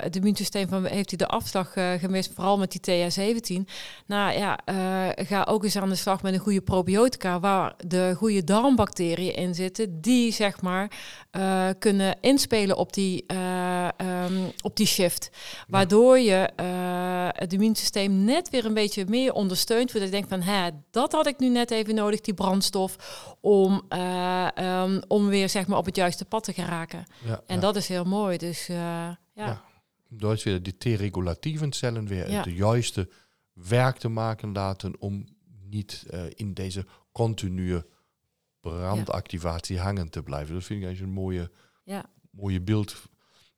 het immuunsysteem van heeft hij de afslag gemist, vooral met die TH17. Nou ja, ga ook eens aan de slag met een goede probiotica waar de goede darmbacteriën in zitten, die zeg maar kunnen inspelen op die, um, op die shift. Waardoor je het immuunsysteem net weer een beetje meer ondersteunt. Voordat je denkt van, hè, dat had ik nu net even nodig, die brandstof, om, uh, um, om weer zeg maar op het juiste pad te geraken. Ja, en dat is heel mooi. Dus uh, ja. ja. Door weer die T-regulatieve cellen weer ja. de juiste werk te maken laten om niet in deze continue brandactivatie hangen te blijven. Dat vind ik eigenlijk een mooie, mooie beeld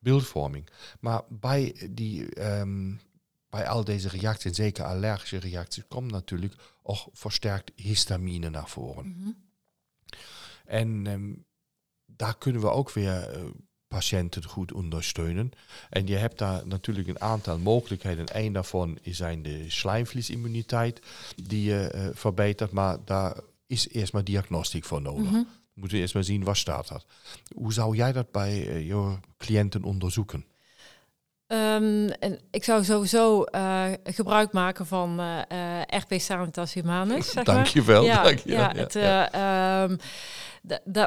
beeldvorming. Maar bij, die, um, bij al deze reacties, en zeker allergische reacties, komt natuurlijk ook versterkt histamine naar voren. Mm -hmm. En um, daar kunnen we ook weer uh, patiënten goed ondersteunen. En je hebt daar natuurlijk een aantal mogelijkheden. Een daarvan zijn de slijmvliesimmuniteit, die je uh, verbetert, maar daar is eerst maar diagnostiek voor nodig. Mm -hmm moeten we eerst maar zien, waar staat dat. Hoe zou jij dat bij uh, je cliënten onderzoeken? Um, en ik zou sowieso uh, gebruik maken van uh, RP Sanitas Humanus. Zeg Dankjewel. Ja, dank je. ja, het, ja. Um,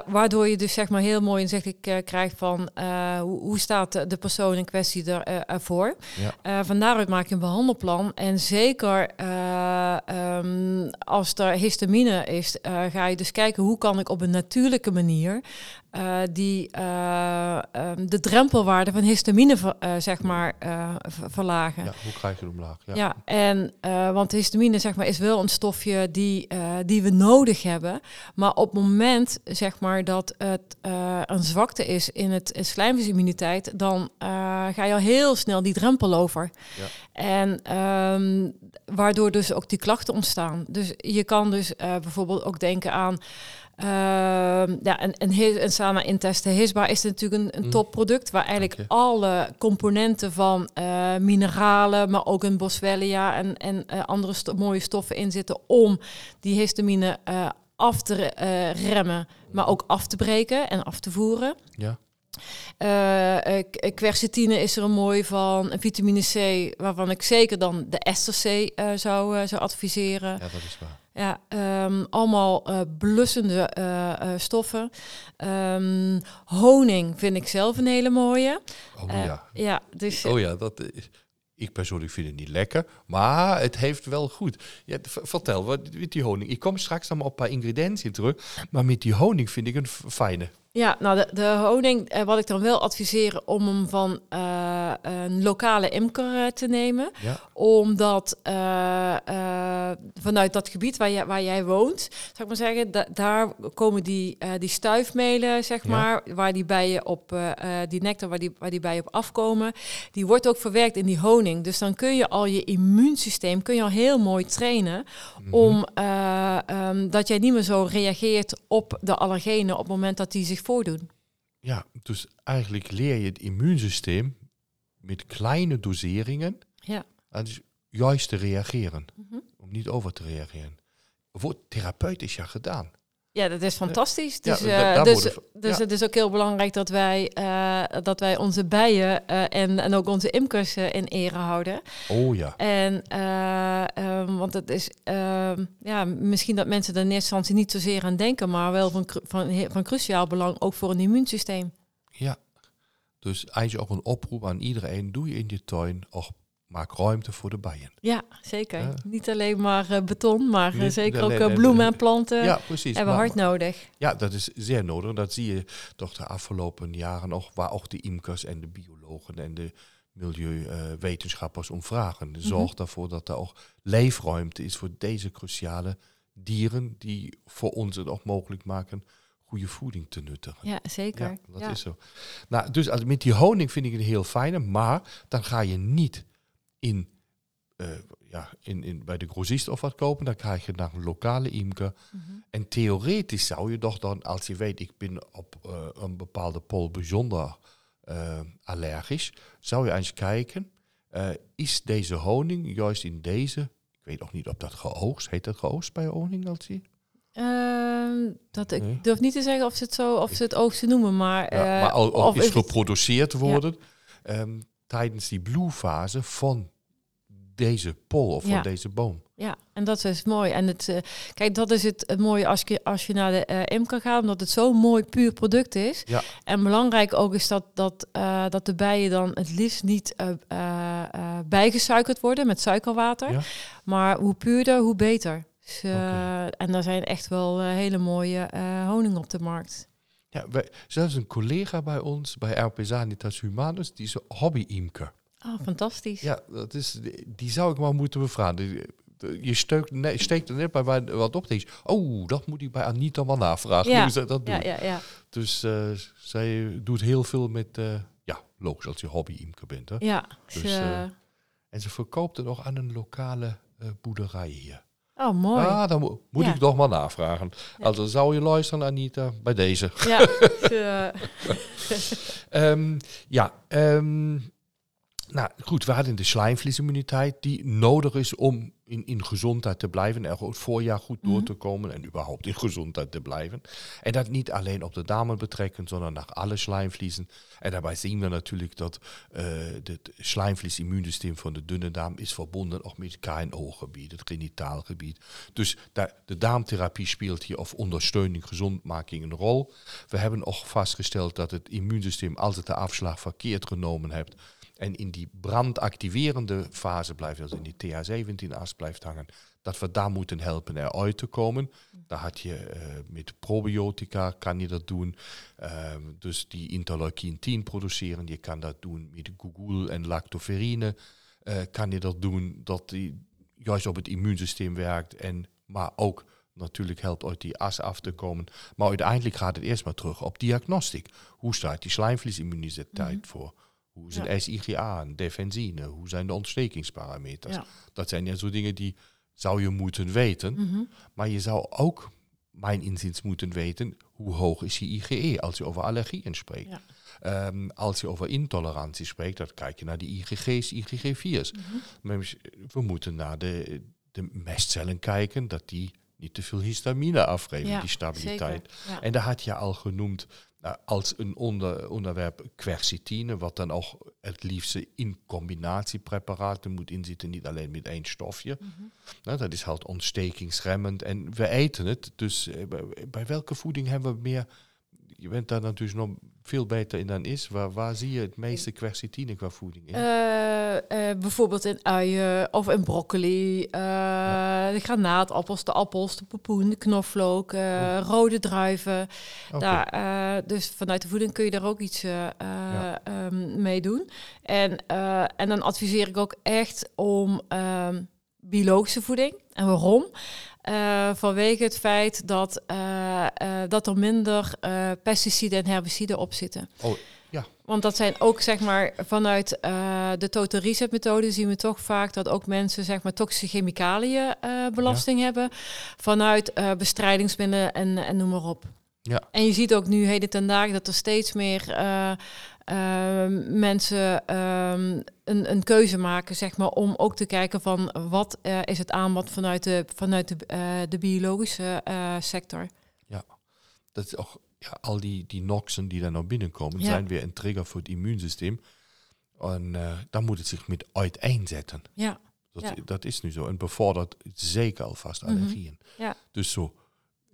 waardoor je dus zeg maar heel mooi inzicht uh, krijgt van uh, hoe, hoe, staat de, persoon in kwestie er, uh, ervoor. Ja. van daaruit maak je een behandelplan. En zeker um, als er histamine is, ga je dus kijken hoe kan ik op een natuurlijke manier uh, die uh, um, de drempelwaarde van histamine ver, uh, zeg maar verlagen. Ja, hoe krijg je hem laag? Ja, ja en want histamine zeg maar is wel een stofje die, die we nodig hebben, maar op het moment zeg maar dat het een zwakte is in het slijmvliesimmuniteit, dan ga je al heel snel die drempel over. Ja. En um, waardoor dus ook die klachten ontstaan. Dus je kan dus bijvoorbeeld ook denken aan Uh, ja, en, en, en Sana Inteste Hisba is natuurlijk een, een mm. topproduct waar eigenlijk alle componenten van uh, mineralen, maar ook een boswellia en, en uh, andere sto mooie stoffen in zitten om die histamine eh, af te remmen, maar ook af te breken en af te voeren. Ja. Uh, quercetine is er een mooi van. Vitamine C, waarvan ik zeker dan de ester C zou, zou adviseren. Ja, dat is waar. Ja, um, allemaal uh, blussende uh, uh, stoffen. Um, honing vind ik zelf een hele mooie. Oh ja. ja dus, oh ja, dat is Ik persoonlijk vind het niet lekker, maar het heeft wel goed. Ja, vertel, wat met die honing? Ik kom straks dan op een paar ingrediënten terug, maar met die honing vind ik een fijne. Ja, nou de, de honing, eh, wat ik dan wel adviseer om hem van uh, een lokale imker uh, te nemen. Ja. Omdat uh, vanuit dat gebied waar, jij, waar jij woont, zou ik maar zeggen, da daar komen die, die stuifmelen, zeg maar, waar die bijen op, die nectar waar die, waar die bijen op afkomen, die wordt ook verwerkt in die honing. Dus dan kun je al je immuunsysteem, kun je al heel mooi trainen mm -hmm. om um, dat jij niet meer zo reageert op de allergenen op het moment dat die zich voordoen. Ja, dus eigenlijk leer je het immuunsysteem met kleine doseringen ja. dus juist te reageren. Mm Om niet over te reageren. Wordt therapeutisch ja gedaan. Ja, dat is fantastisch. Dus, ja, uh, dus, dus het is ook heel belangrijk dat wij, uh, dat wij onze bijen uh, en, en ook onze imkers in ere houden. Oh ja. En um, want het is ehm, ja, misschien dat mensen er in eerste instantie niet zozeer aan denken, maar wel van, van, van cruciaal belang ook voor een immuunsysteem. Ja, dus eigenlijk ook een oproep aan iedereen: doe je in je tuin ook maak ruimte voor de bijen. Ja, zeker. Niet alleen maar uh, beton, maar uh, zeker ook uh, bloemen en planten. Ja, precies. Hebben we hard nodig. Ja, dat is zeer nodig. Dat zie je toch de afgelopen jaren nog, waar ook de imkers en de biologen en de milieuwetenschappers om vragen. Mhm. Zorg mm ervoor dat er ook leefruimte is voor deze cruciale dieren, die voor ons het ook mogelijk maken goede voeding te nuttigen. Ja, zeker. Ja, dat is zo. Nou, dus met die honing vind ik het heel fijne, maar dan ga je niet in, uh, ja, in, in, bij de grossist of wat kopen, dan krijg je naar een lokale imker. Mm -hmm. En theoretisch zou je toch dan, als je weet, ik ben op uh, een bepaalde pol bijzonder uh, allergisch, zou je eens kijken, is deze honing juist in deze, ik weet nog niet of dat geoogst, heet dat geoogst bij honing? Uh, dat ik nee. durf niet te zeggen of ze het zo of ze het oogsten noemen, maar, ja, maar al, of is geproduceerd worden ja. um, tijdens die bloeifase van deze pol of van deze boom. Ja, en dat is mooi. En het, uh, kijk, dat is het, het mooie als je, als je naar de uh, imker gaat, omdat het zo'n mooi puur product is. Ja. En belangrijk ook is dat, dat, uh, dat de bijen dan het liefst niet bijgesuikerd worden met suikerwater. Ja. Maar hoe puurder, hoe beter. Dus, okay. En daar zijn echt wel hele mooie honing op de markt. Ja, wij, zelfs een collega bij ons, bij RP Sanitas Humanus, die is hobby-imker. Oh, fantastisch. Ja, dat is, die zou ik maar moeten bevragen. Je steekt, nee, steekt er net bij mij wat op. Deze. Oh, dat moet ik bij Anita wel navragen. Ja. Ze dat doen. Ja, ja, ja. Dus uh, zij doet heel veel met, uh, ja, logisch als je hobby-imker bent. Hè? Ja. Dus, uh, en ze verkoopt het nog aan een lokale boerderij hier. Oh, mooi. Ah, dan mo moet ja. ik nog maar navragen. Ja. Also zou je luisteren, Anita, bij deze. Ja, um, ja um, nou goed, we hadden de slijmvliesimmuniteit die nodig is om in, in gezondheid te blijven en het voorjaar goed door mhm. te komen en überhaupt in gezondheid te blijven. En dat niet alleen op de damen betrekken, sondern naar alle slijmvliezen. En daarbij zien we natuurlijk dat uh, het slijmvliesimmuunsysteem van de dunne darm is verbonden ook met het KNO-gebied, het genitaalgebied. Dus de darmtherapie speelt hier of ondersteuning, gezondmaking een rol. We hebben ook vastgesteld dat het immuunsysteem, als het de afslag verkeerd genomen hebt, en in die brandactiverende fase blijft, dus in die TH17-as blijft hangen, dat we daar moeten helpen eruit te komen. Daar had je uh, met probiotica, kan je dat doen. Uh, dus die interleukin 10 produceren, je kan dat doen met gugul en lactoferine. Uh, kan je dat doen, dat die juist op het immuunsysteem werkt. En, maar ook natuurlijk helpt uit die as af te komen. Maar uiteindelijk gaat het eerst maar terug op diagnostiek. Hoe staat die slijmvliesimmuniteit mm -hmm. voor? Hoe is een SIGA, een defensine? Hoe zijn de ontstekingsparameters? Dat zijn ja zo dingen die zou je moeten weten. Mhm. Maar je zou ook, mijn inziens, moeten weten hoe hoog is je IgE als je over allergieën spreekt. Um, als je over intolerantie spreekt, dan kijk je naar de IgG's, IgG4's. Mm We moeten naar de, de mestcellen kijken, dat die niet te veel histamine afgeven, die stabiliteit. En daar had je al genoemd nou, als een onder, onderwerp quercitine, wat dan ook het liefste in combinatiepreparaten moet inzitten, niet alleen met één stofje. Mm nou, dat is halt ontstekingsremmend en we eten het. Dus eh, bij, bij welke voeding hebben we meer je bent daar natuurlijk nog veel beter in dan is. Waar, waar zie je het meeste quercitine qua voeding in? bijvoorbeeld in uien of in broccoli, de granaatappels, de appels, de popoen, de knoflook, rode druiven. Daar, dus vanuit de voeding kun je daar ook iets ja. um, mee doen. En, en dan adviseer ik ook echt om ehm, biologische voeding. En waarom? Uh, vanwege het feit dat, uh, uh, dat er minder pesticiden en herbiciden op zitten. Oh, ja. Want dat zijn ook, zeg maar, vanuit de total reset methode zien we toch vaak dat ook mensen, zeg maar, toxische chemicaliën belasting hebben. Vanuit bestrijdingsmiddelen en, en noem maar op. Ja. En je ziet ook nu heden ten dagen dat er steeds meer mensen ehm, een, een keuze maken, zeg maar, om ook te kijken van wat uh, is het aanbod vanuit de, vanuit de, uh, de biologische uh, sector. Ja, dat is ook ja, al die, die noxen die daar naar binnenkomen, ja. zijn weer een trigger voor het immuunsysteem. En dan moet het zich met uiteenzetten. Ja. Dat, ja. dat is nu zo. En bevordert zeker alvast allergieën. Mm -hmm. Ja. Dus zo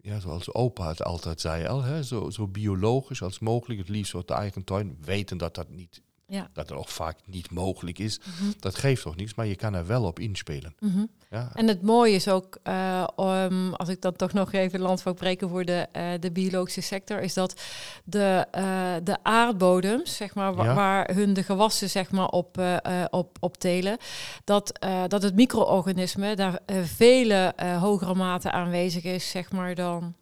ja, zoals opa het altijd zei al, hè, zo, zo biologisch als mogelijk, het liefst op de eigen tuin, weten dat dat niet, ja. dat het ook vaak niet mogelijk is. Mm -hmm. Dat geeft toch niks, maar je kan er wel op inspelen. Mm -hmm. ja. En het mooie is ook, uh, um, als ik dan toch nog even landvak breken voor de, uh, de biologische sector, is dat de, uh, de aardbodems, zeg maar, wa Ja. waar hun de gewassen zeg maar, op, eh, eh, op, op telen, dat, eh, dat het micro-organisme daar eh, vele eh, hogere mate aanwezig is, zeg maar, dan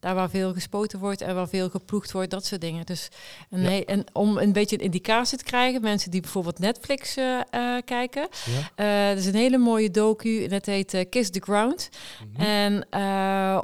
daar waar veel gespoten wordt en waar veel geploegd wordt, dat soort dingen. Dus Ja. he- en om een beetje een indicatie te krijgen, mensen die bijvoorbeeld Netflix eh, eh, kijken, Ja. eh, er is een hele mooie docu, en dat heet Kiss the Ground. Mhm. En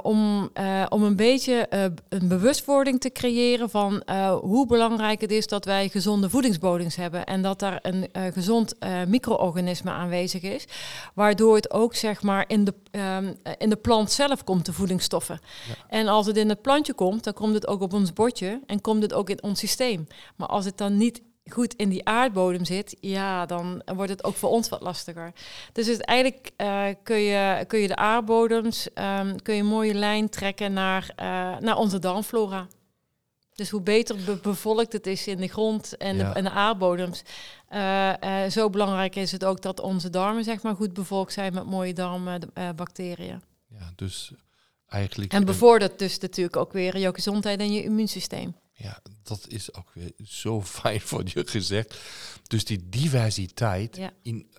om, om een beetje een bewustwording te creëren van hoe belangrijk het is dat wij gezonde voedingsbodems hebben. En dat daar een gezond micro-organisme aanwezig is. Waardoor het ook zeg maar in de, ehm, eh, in de plant zelf komt, de voedingsstoffen. Ja. En als het in het plantje komt, dan komt het ook op ons bordje en komt het ook in ons systeem. Maar als het dan niet goed in die aardbodem zit, ja, dan wordt het ook voor ons wat lastiger. Dus het, eigenlijk eh, kun, je, kun je de aardbodems, ehm, kun je een mooie lijn trekken naar, eh, naar onze darmflora. Dus hoe beter be- bevolkt het is in de grond en, Ja. de, en de aardbodems, eh, zo belangrijk is het ook dat onze darmen zeg maar, goed bevolkt zijn met mooie darmbacteriën. ja, dus eigenlijk... en bevordert dus natuurlijk ook weer je gezondheid en je immuunsysteem. Ja, dat is ook weer zo fijn voor je gezegd. Dus die diversiteit Ja. in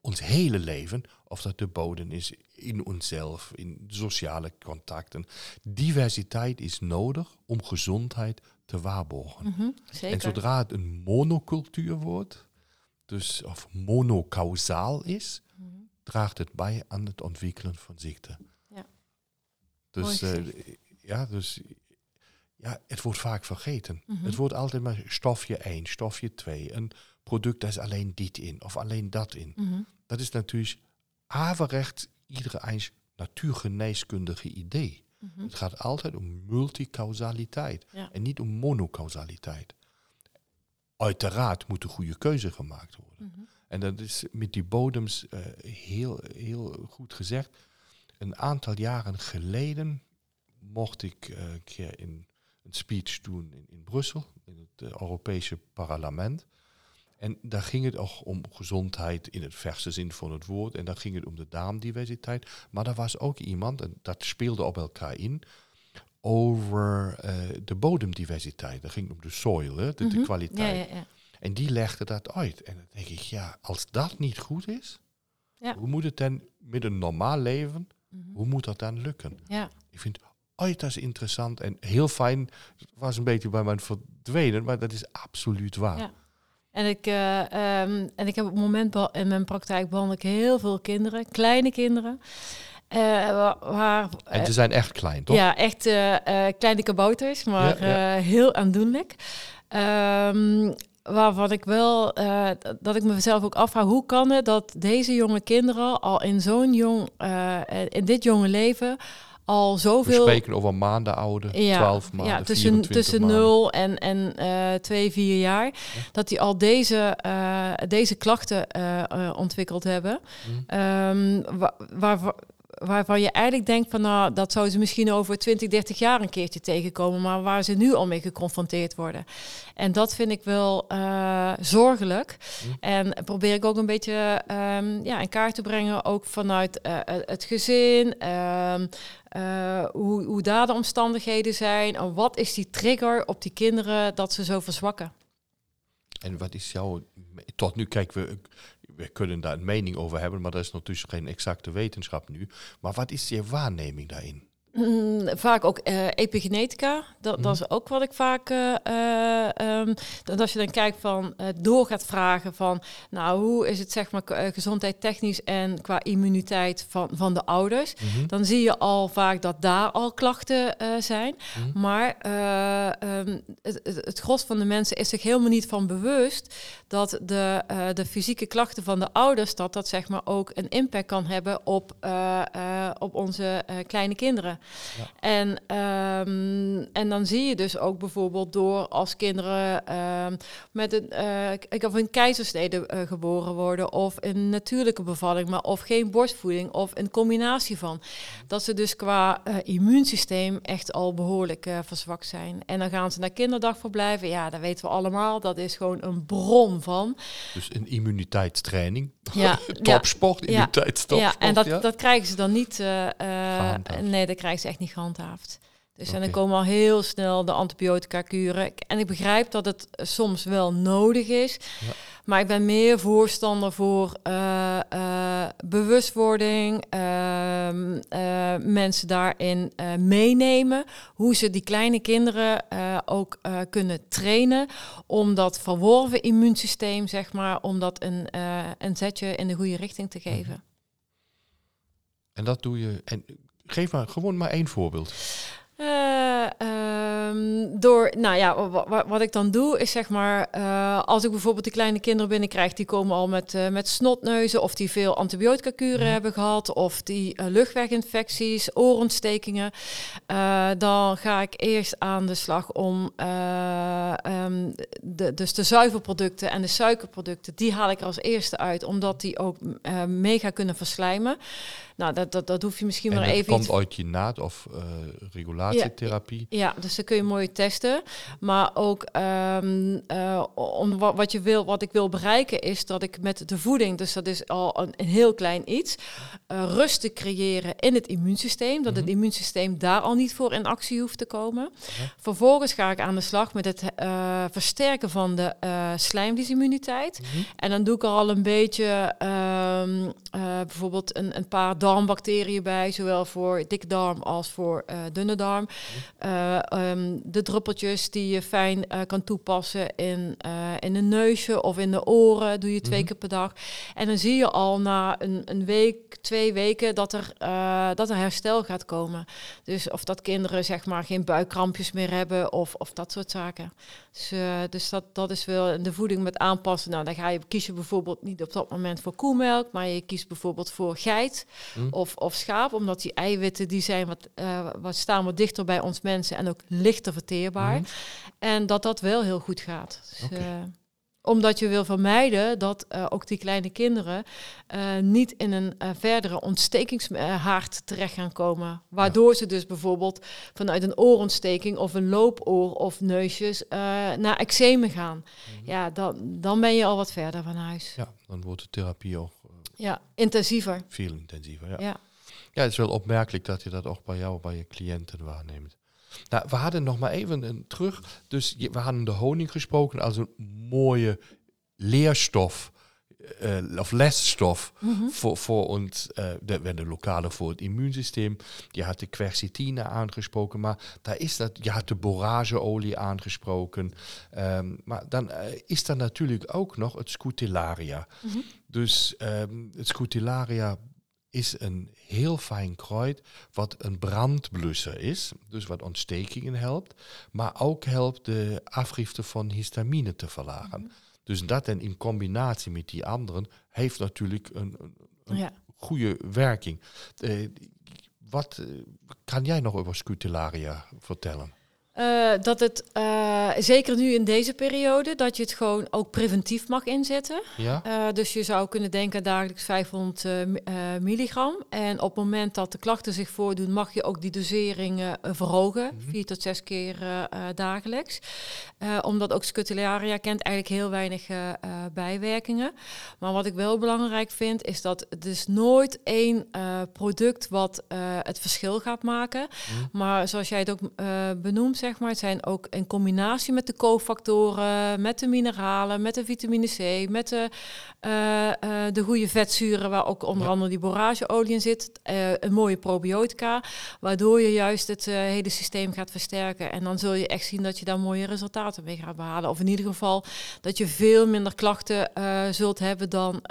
ons hele leven, of dat de bodem is in onszelf, in sociale contacten. Diversiteit is nodig om gezondheid te waarborgen. Mhm, zeker. En zodra het een monocultuur wordt, dus of monokausaal is, Mhm. draagt het bij aan het ontwikkelen van ziekte. Dus, eh, ja, dus ja, het wordt vaak vergeten. Mhm. Het wordt altijd maar stofje 1, stofje 2. Een product, daar is alleen dit in of alleen dat in. Mhm. Dat is natuurlijk averecht iedere eens natuurgeneeskundige idee. Mhm. Het gaat altijd om multicausaliteit Ja. en niet om monocausaliteit. Uiteraard moet een goede keuze gemaakt worden. Mhm. En dat is met die bodems eh, heel, heel goed gezegd. Een aantal jaren geleden mocht ik eh, een keer in een speech doen in, in Brussel, in het eh, Europese parlement. En daar ging het ook om gezondheid in het verste zin van het woord. En daar ging het om de darmdiversiteit. Maar er was ook iemand, en dat speelde op elkaar in, over eh, de bodemdiversiteit. Dat ging om de soil, hè, de, de Mhm. kwaliteit. Ja, ja, ja. En die legde dat uit. En dan denk ik, ja, als dat niet goed is, Ja. hoe moet het dan met een normaal leven, Mhm. hoe moet dat dan lukken? ja. Ik vind het uiterst interessant en heel fijn. Het was een beetje bij mij verdwenen, maar dat is absoluut waar. Ja. En ik, eh, ehm, en ik heb op het moment in mijn praktijk behandel ik heel veel kinderen, kleine kinderen. eh, wa- waar, En eh, ze zijn echt klein, toch? ja, echt eh, eh, kleine kabouters, maar Ja, ja. eh, heel aandoenlijk. Ehm, waarvan ik wel, eh, dat ik mezelf ook afvraag, hoe kan het dat deze jonge kinderen al in zo'n jong, eh, in dit jonge leven al We zoveel... spreken over maanden ouder, 12 maanden, ja, tussen, 24 tussen maanden. 0 en, en eh 2, 4 jaar. Dat die al deze, eh, deze klachten eh, eh, ontwikkeld hebben. Wa- waar, waarvan je eigenlijk denkt van nou, dat zouden ze misschien over 20, 30 jaar een keertje tegenkomen, maar waar ze nu al mee geconfronteerd worden. En dat vind ik wel uh, zorgelijk. Mm. En probeer ik ook een beetje um, ja, in kaart te brengen, ook vanuit uh, het gezin. Uh, hoe, hoe daar de omstandigheden zijn. En wat is die trigger op die kinderen dat ze zo verzwakken? En wat is jouw... Tot nu, kijk, we, we kunnen daar een mening over hebben, maar dat is natuurlijk geen exacte wetenschap nu. Maar wat is je waarneming daarin? Mm, vaak ook uh, epigenetica. Dat, dat, mhm. is ook wat ik vaak. Uh, um, dat als je dan kijkt van door gaat vragen van. Nou, hoe is het zeg maar gezondheid technisch en qua immuniteit van, van de ouders? Mhm. Dan zie je al vaak dat daar al klachten zijn. Mhm. Maar um, het, het, het gros van de mensen is zich helemaal niet van bewust dat de, de fysieke klachten van de ouders, dat dat zeg maar ook een impact kan hebben op, op onze kleine kinderen. En, um, en dan zie je dus ook bijvoorbeeld door als kinderen um, met een, uh, of een keizersnede uh, geboren worden, of een natuurlijke bevalling, maar of geen borstvoeding, of een combinatie van. Dat ze dus qua uh, immuunsysteem echt al behoorlijk verzwakt zijn. En dan gaan ze naar kinderdagverblijven. Ja, dat weten we allemaal. Dat is gewoon een bron van. Dus een immuniteitstraining. Ja, topsport, ja, immuniteitstopsport. Ja, en dat, dat krijgen ze dan niet. nee, dat krijgen is echt niet gehandhaafd. Dus en dan komen al heel snel de antibiotica kuren. En ik begrijp dat het soms wel nodig is. Ja. Maar ik ben meer voorstander voor uh, uh, bewustwording, ehm, eh, mensen daarin meenemen. Hoe ze die kleine kinderen ook kunnen trainen om dat verworven immuunsysteem, zeg maar, om dat een, een zetje in de goede richting te geven. Mhm. En dat doe je. En Geef maar gewoon maar één voorbeeld. Uh, um, door, nou ja, wat ik dan doe is zeg maar, uh, als ik bijvoorbeeld die kleine kinderen binnenkrijg, die komen al met, uh, met snotneuzen of die veel antibiotica kuren mhm. hebben gehad of die luchtweginfecties, oorontstekingen, dan ga ik eerst aan de slag om um, de, dus de zuivelproducten en de suikerproducten, die haal ik als eerste uit, omdat die ook mega kunnen verslijmen. Nou, dat, dat, dat hoef je misschien maar even. komt uit je naad of uh, Ja, ja, dus dan kun je mooi testen. Maar ook um, uh, om wat, wat, je wil, wat ik wil bereiken, is dat ik met de voeding, dus dat is al een, een heel klein iets, uh, rust te creëren in het immuunsysteem. Dat het mhm. immuunsysteem daar al niet voor in actie hoeft te komen. Vervolgens ga ik aan de slag met het versterken van de slijmvliesimmuniteit. Mm En dan doe ik er al een beetje um, bijvoorbeeld een, een paar darmbacteriën bij, zowel voor dikke darm als voor dunne darm. Uh, um, de druppeltjes die je fijn uh, kan toepassen in, in een neusje of in de oren, doe je twee mm -hmm. keer per dag. En dan zie je al na een, een week, twee weken, dat er, dat er herstel gaat komen. Dus of dat kinderen zeg maar geen buikkrampjes meer hebben of, of dat soort zaken. Dus, dus dat, dat is wel de voeding met aanpassen. Nou, dan ga je kiezen bijvoorbeeld niet op dat moment voor koemelk, maar je kiest bijvoorbeeld voor geit. Hm. of, of schaap, omdat die eiwitten die zijn wat, uh, wat staan wat dichter bij ons mensen en ook lichter verteerbaar. Hm. En dat dat wel heel goed gaat. Dus, omdat je wil vermijden dat uh, ook die kleine kinderen niet in een verdere ontstekingshaard terecht gaan komen. Waardoor ze dus bijvoorbeeld vanuit een oorontsteking of een loopoor of neusjes naar eczemen gaan. Mhm. Ja, dan, dan ben je al wat verder van huis. Ja, dan wordt de therapie ook ja, intensiever. Veel intensiever, ja. ja. Ja, het is wel opmerkelijk dat je dat ook bij jou, bij je cliënten waarneemt. Nou, we hadden nog maar even een terug. Dus we hadden de honing gesproken als een mooie leerstof uh, of lesstof mm voor, voor ons, uh, de, de lokale voor het immuunsysteem. Je had de quercitine aangesproken, maar daar is dat, je had de borageolie aangesproken. Um, maar dan uh, is er natuurlijk ook nog het scutillaria. Mm -hmm. Dus um, het scutillaria is een heel fijn kruid wat een brandblusser is, dus wat ontstekingen helpt, maar ook helpt de afrifte van histamine te verlagen. Mm -hmm. Dus dat en in combinatie met die anderen heeft natuurlijk een, een ja. goede werking. Uh, wat uh, kan jij nog over scutillaria vertellen? Uh, dat het, uh, zeker nu in deze periode, dat je het gewoon ook preventief mag inzetten. Ja. Uh, dus je zou kunnen denken dagelijks 500 milligram. En op het moment dat de klachten zich voordoen, mag je ook die dosering verhogen. Mm -hmm. Vier tot zes keer dagelijks. omdat ook scutularia kent eigenlijk heel weinig bijwerkingen. Maar wat ik wel belangrijk vind, is dat het is nooit één product wat het verschil gaat maken. Mm -hmm. Maar zoals jij het ook benoemt, zeg maar. Het zijn ook in combinatie met de cofactoren, met de mineralen, met de vitamine C, met de, uh, uh, de goede vetzuren, waar ook onder andere die borageolie in zit. Uh, een mooie probiotica, waardoor je juist het hele systeem gaat versterken. En dan zul je echt zien dat je daar mooie resultaten mee gaat behalen. Of in ieder geval dat je veel minder klachten zult hebben dan,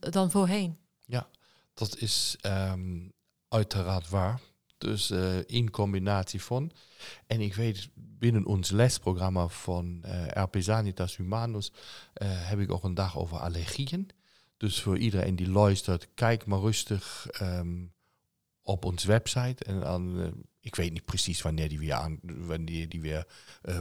dan voorheen. Ja, dat is um, uiteraard waar. Dus uh, in combinatie van. En ik weet, binnen ons lesprogramma van uh, Sanitas Humanus uh, heb ik ook een dag over allergieën. Dus voor iedereen die luistert, kijk maar rustig um, op onze website. En dan, ik weet niet precies wanneer die weer, aan, wanneer die weer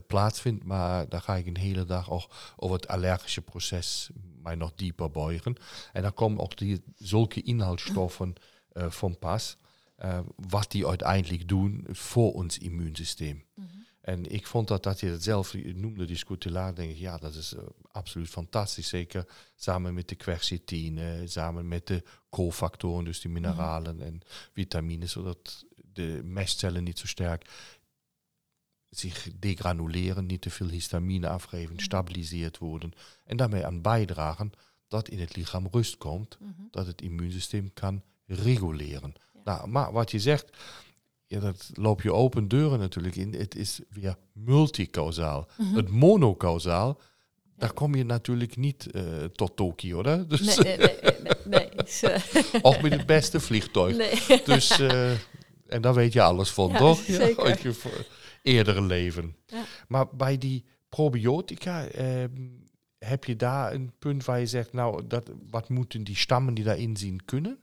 plaatsvindt, maar daar ga ik een hele dag ook over het allergische proces mij nog dieper buigen. En dan komen ook die, zulke inhaltsstoffen van pas. Uh, wat die uiteindelijk doen voor ons immuunsysteem. Mm -hmm. En ik vond dat, dat je het zelf noemde, die scutulaar, denk ik, ja, dat is uh, absoluut fantastisch. Zeker samen met de quercetine, samen met de cofactoren, dus die mineralen mm -hmm. en vitamines, zodat de mestcellen niet zo sterk zich degranuleren, niet te veel histamine afgeven, mm -hmm. stabiliseerd worden en daarmee aan bijdragen dat in het lichaam rust komt, dat het immuunsysteem kan reguleren. Nou, maar wat je zegt, ja, dat loop je open deuren natuurlijk in. Het is weer multicausaal. Mm -hmm. Het monocausaal, daar kom je natuurlijk niet uh, tot Tokio, hè? Dus nee, nee, nee. nee, Ook met het beste vliegtuig. Nee. Dus, uh, en daar weet je alles van, ja, toch? Zeker. Ja, je eerdere leven. Ja. Maar bij die probiotica, uh, heb je daar een punt waar je zegt, nou, dat, wat moeten die stammen die daarin zien kunnen?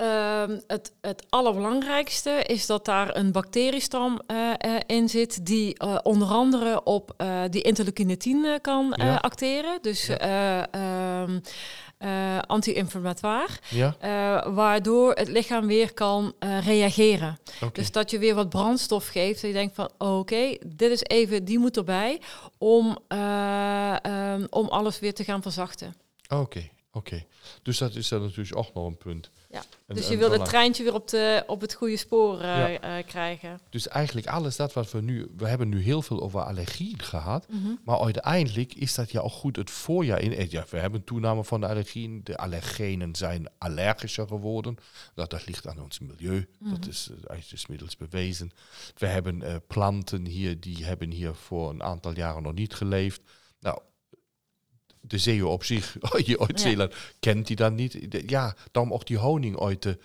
Uh, het, het allerbelangrijkste is dat daar een bacteriestam uh, uh, in zit die uh, onder andere op die interleukine 10 kan ja. acteren. Dus ja. um, anti-inflammatoire. Ja. waardoor het lichaam weer kan reageren. Okay. Dus dat je weer wat brandstof geeft. En je denkt van oké, okay, dit is even, die moet erbij om, um, om alles weer te gaan verzachten. Oké, okay, oké. Dus dat is dan natuurlijk ook nog een punt. Ja. En, dus je wil het treintje weer op, de, op het goede spoor uh, ja. uh, krijgen. Dus eigenlijk alles dat wat we nu... We hebben nu heel veel over allergieën gehad. Mm -hmm. Maar uiteindelijk is dat ja ook goed het voorjaar in... Ja, we hebben toename van de allergieën. De allergenen zijn allergischer geworden. Dat, dat ligt aan ons milieu. Mm -hmm. Dat is eigenlijk dus middels bewezen. We hebben planten hier, die hebben hier voor een aantal jaren nog niet geleefd. Nou, de zeeuw op zich, je uit Zeeland, kent die dan niet. Ja, daarom ook die honing uit de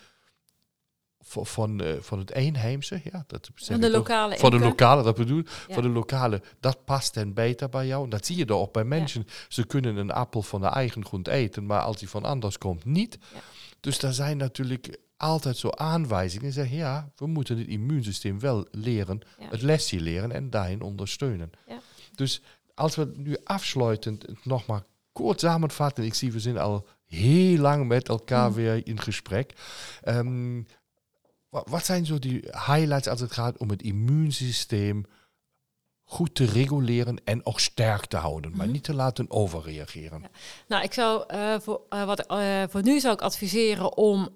van, uh, van het eenheemse, ja, dat van de lokale, van de lokale, dat bedoel, ja. van de lokale, dat past dan beter bij jou. En dat zie je er ook bij mensen. Ja. Ze kunnen een appel van de eigen grond eten, maar als die van anders komt, niet. Ja. Dus daar zijn natuurlijk altijd zo aanwijzingen. Zeggen, ja, we moeten het immuunsysteem wel leren, het lesje leren en daarin ondersteunen. Dus als we nu afsluitend nog maar kort samenvatten. Ik zie, we zijn al heel lang met elkaar mm. weer in gesprek. Um, wat, wat zijn zo die highlights als het gaat om het immuunsysteem goed te reguleren en ook sterk te houden, maar mm -hmm. niet te laten overreageren. Ja. Nou, ik zou uh, voor, uh, wat, uh, voor nu zou ik adviseren om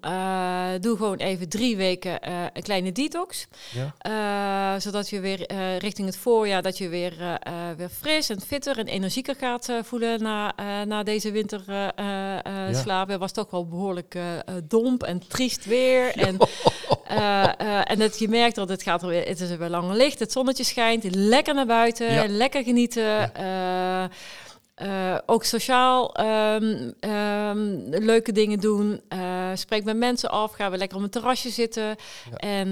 doe gewoon even drie weken een kleine detox, ja. zodat je weer richting het voorjaar dat je weer, weer fris en fitter en energieker gaat voelen na, na deze winter ja. slapen. was toch wel behoorlijk domp en triest weer en en dat je merkt dat het gaat er weer, het is er weer langer licht, het zonnetje schijnt, lekker naar buiten, ja. lekker genieten. Ja. Uh, uh, ook sociaal um, um, leuke dingen doen. Uh, spreek met mensen af. Gaan we lekker op een terrasje zitten. Ja. En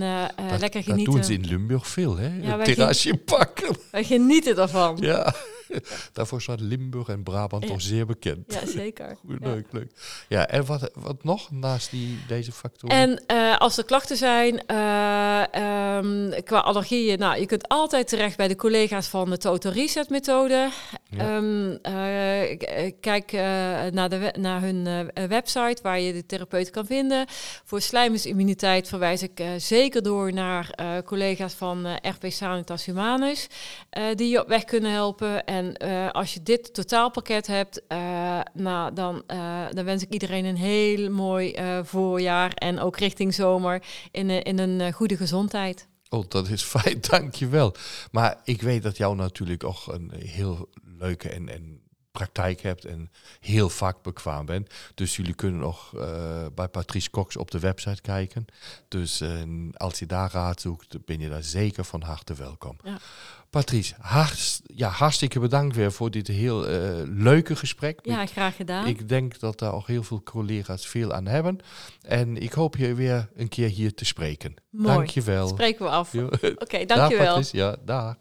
dat, lekker genieten. Dat doen ze in Limburg veel, hè? Ja, een terrasje pakken. Wij genieten daarvan. Ja. Daarvoor staat Limburg en Brabant toch zeer bekend. Ja, zeker. leuk, leuk. Ja, en wat, wat nog naast die, deze factoren? En uh, als er klachten zijn uh, um, qua allergieën, nou, je kunt altijd terecht bij de collega's van de Total Reset methode. Um, uh, kijk naar, de, naar hun website waar je de therapeut kan vinden. Voor slijmhuisimmuniteit verwijs ik zeker door naar collega's van RP Sanitas Humanus, die je op weg kunnen helpen. En als je dit totaalpakket hebt, nou, dan, dan wens ik iedereen een heel mooi voorjaar en ook richting zomer in, in een goede gezondheid. Oh, dat is fijn, dankjewel. Maar ik weet dat jou natuurlijk ook een heel leuke en, en praktijk hebt en heel vakbekwaam bent. Dus jullie kunnen nog uh, bij Patrice Cox op de website kijken. Dus uh, als je daar raad zoekt, ben je daar zeker van harte welkom. Ja. Patrice, hartst, ja, hartstikke bedankt weer voor dit heel uh, leuke gesprek. Ja, graag gedaan. Ik denk dat daar ook heel veel collega's veel aan hebben. En ik hoop je weer een keer hier te spreken. Mooi. Dankjewel. Spreken we af. Oké, okay, dankjewel. Patrice, ja, daar.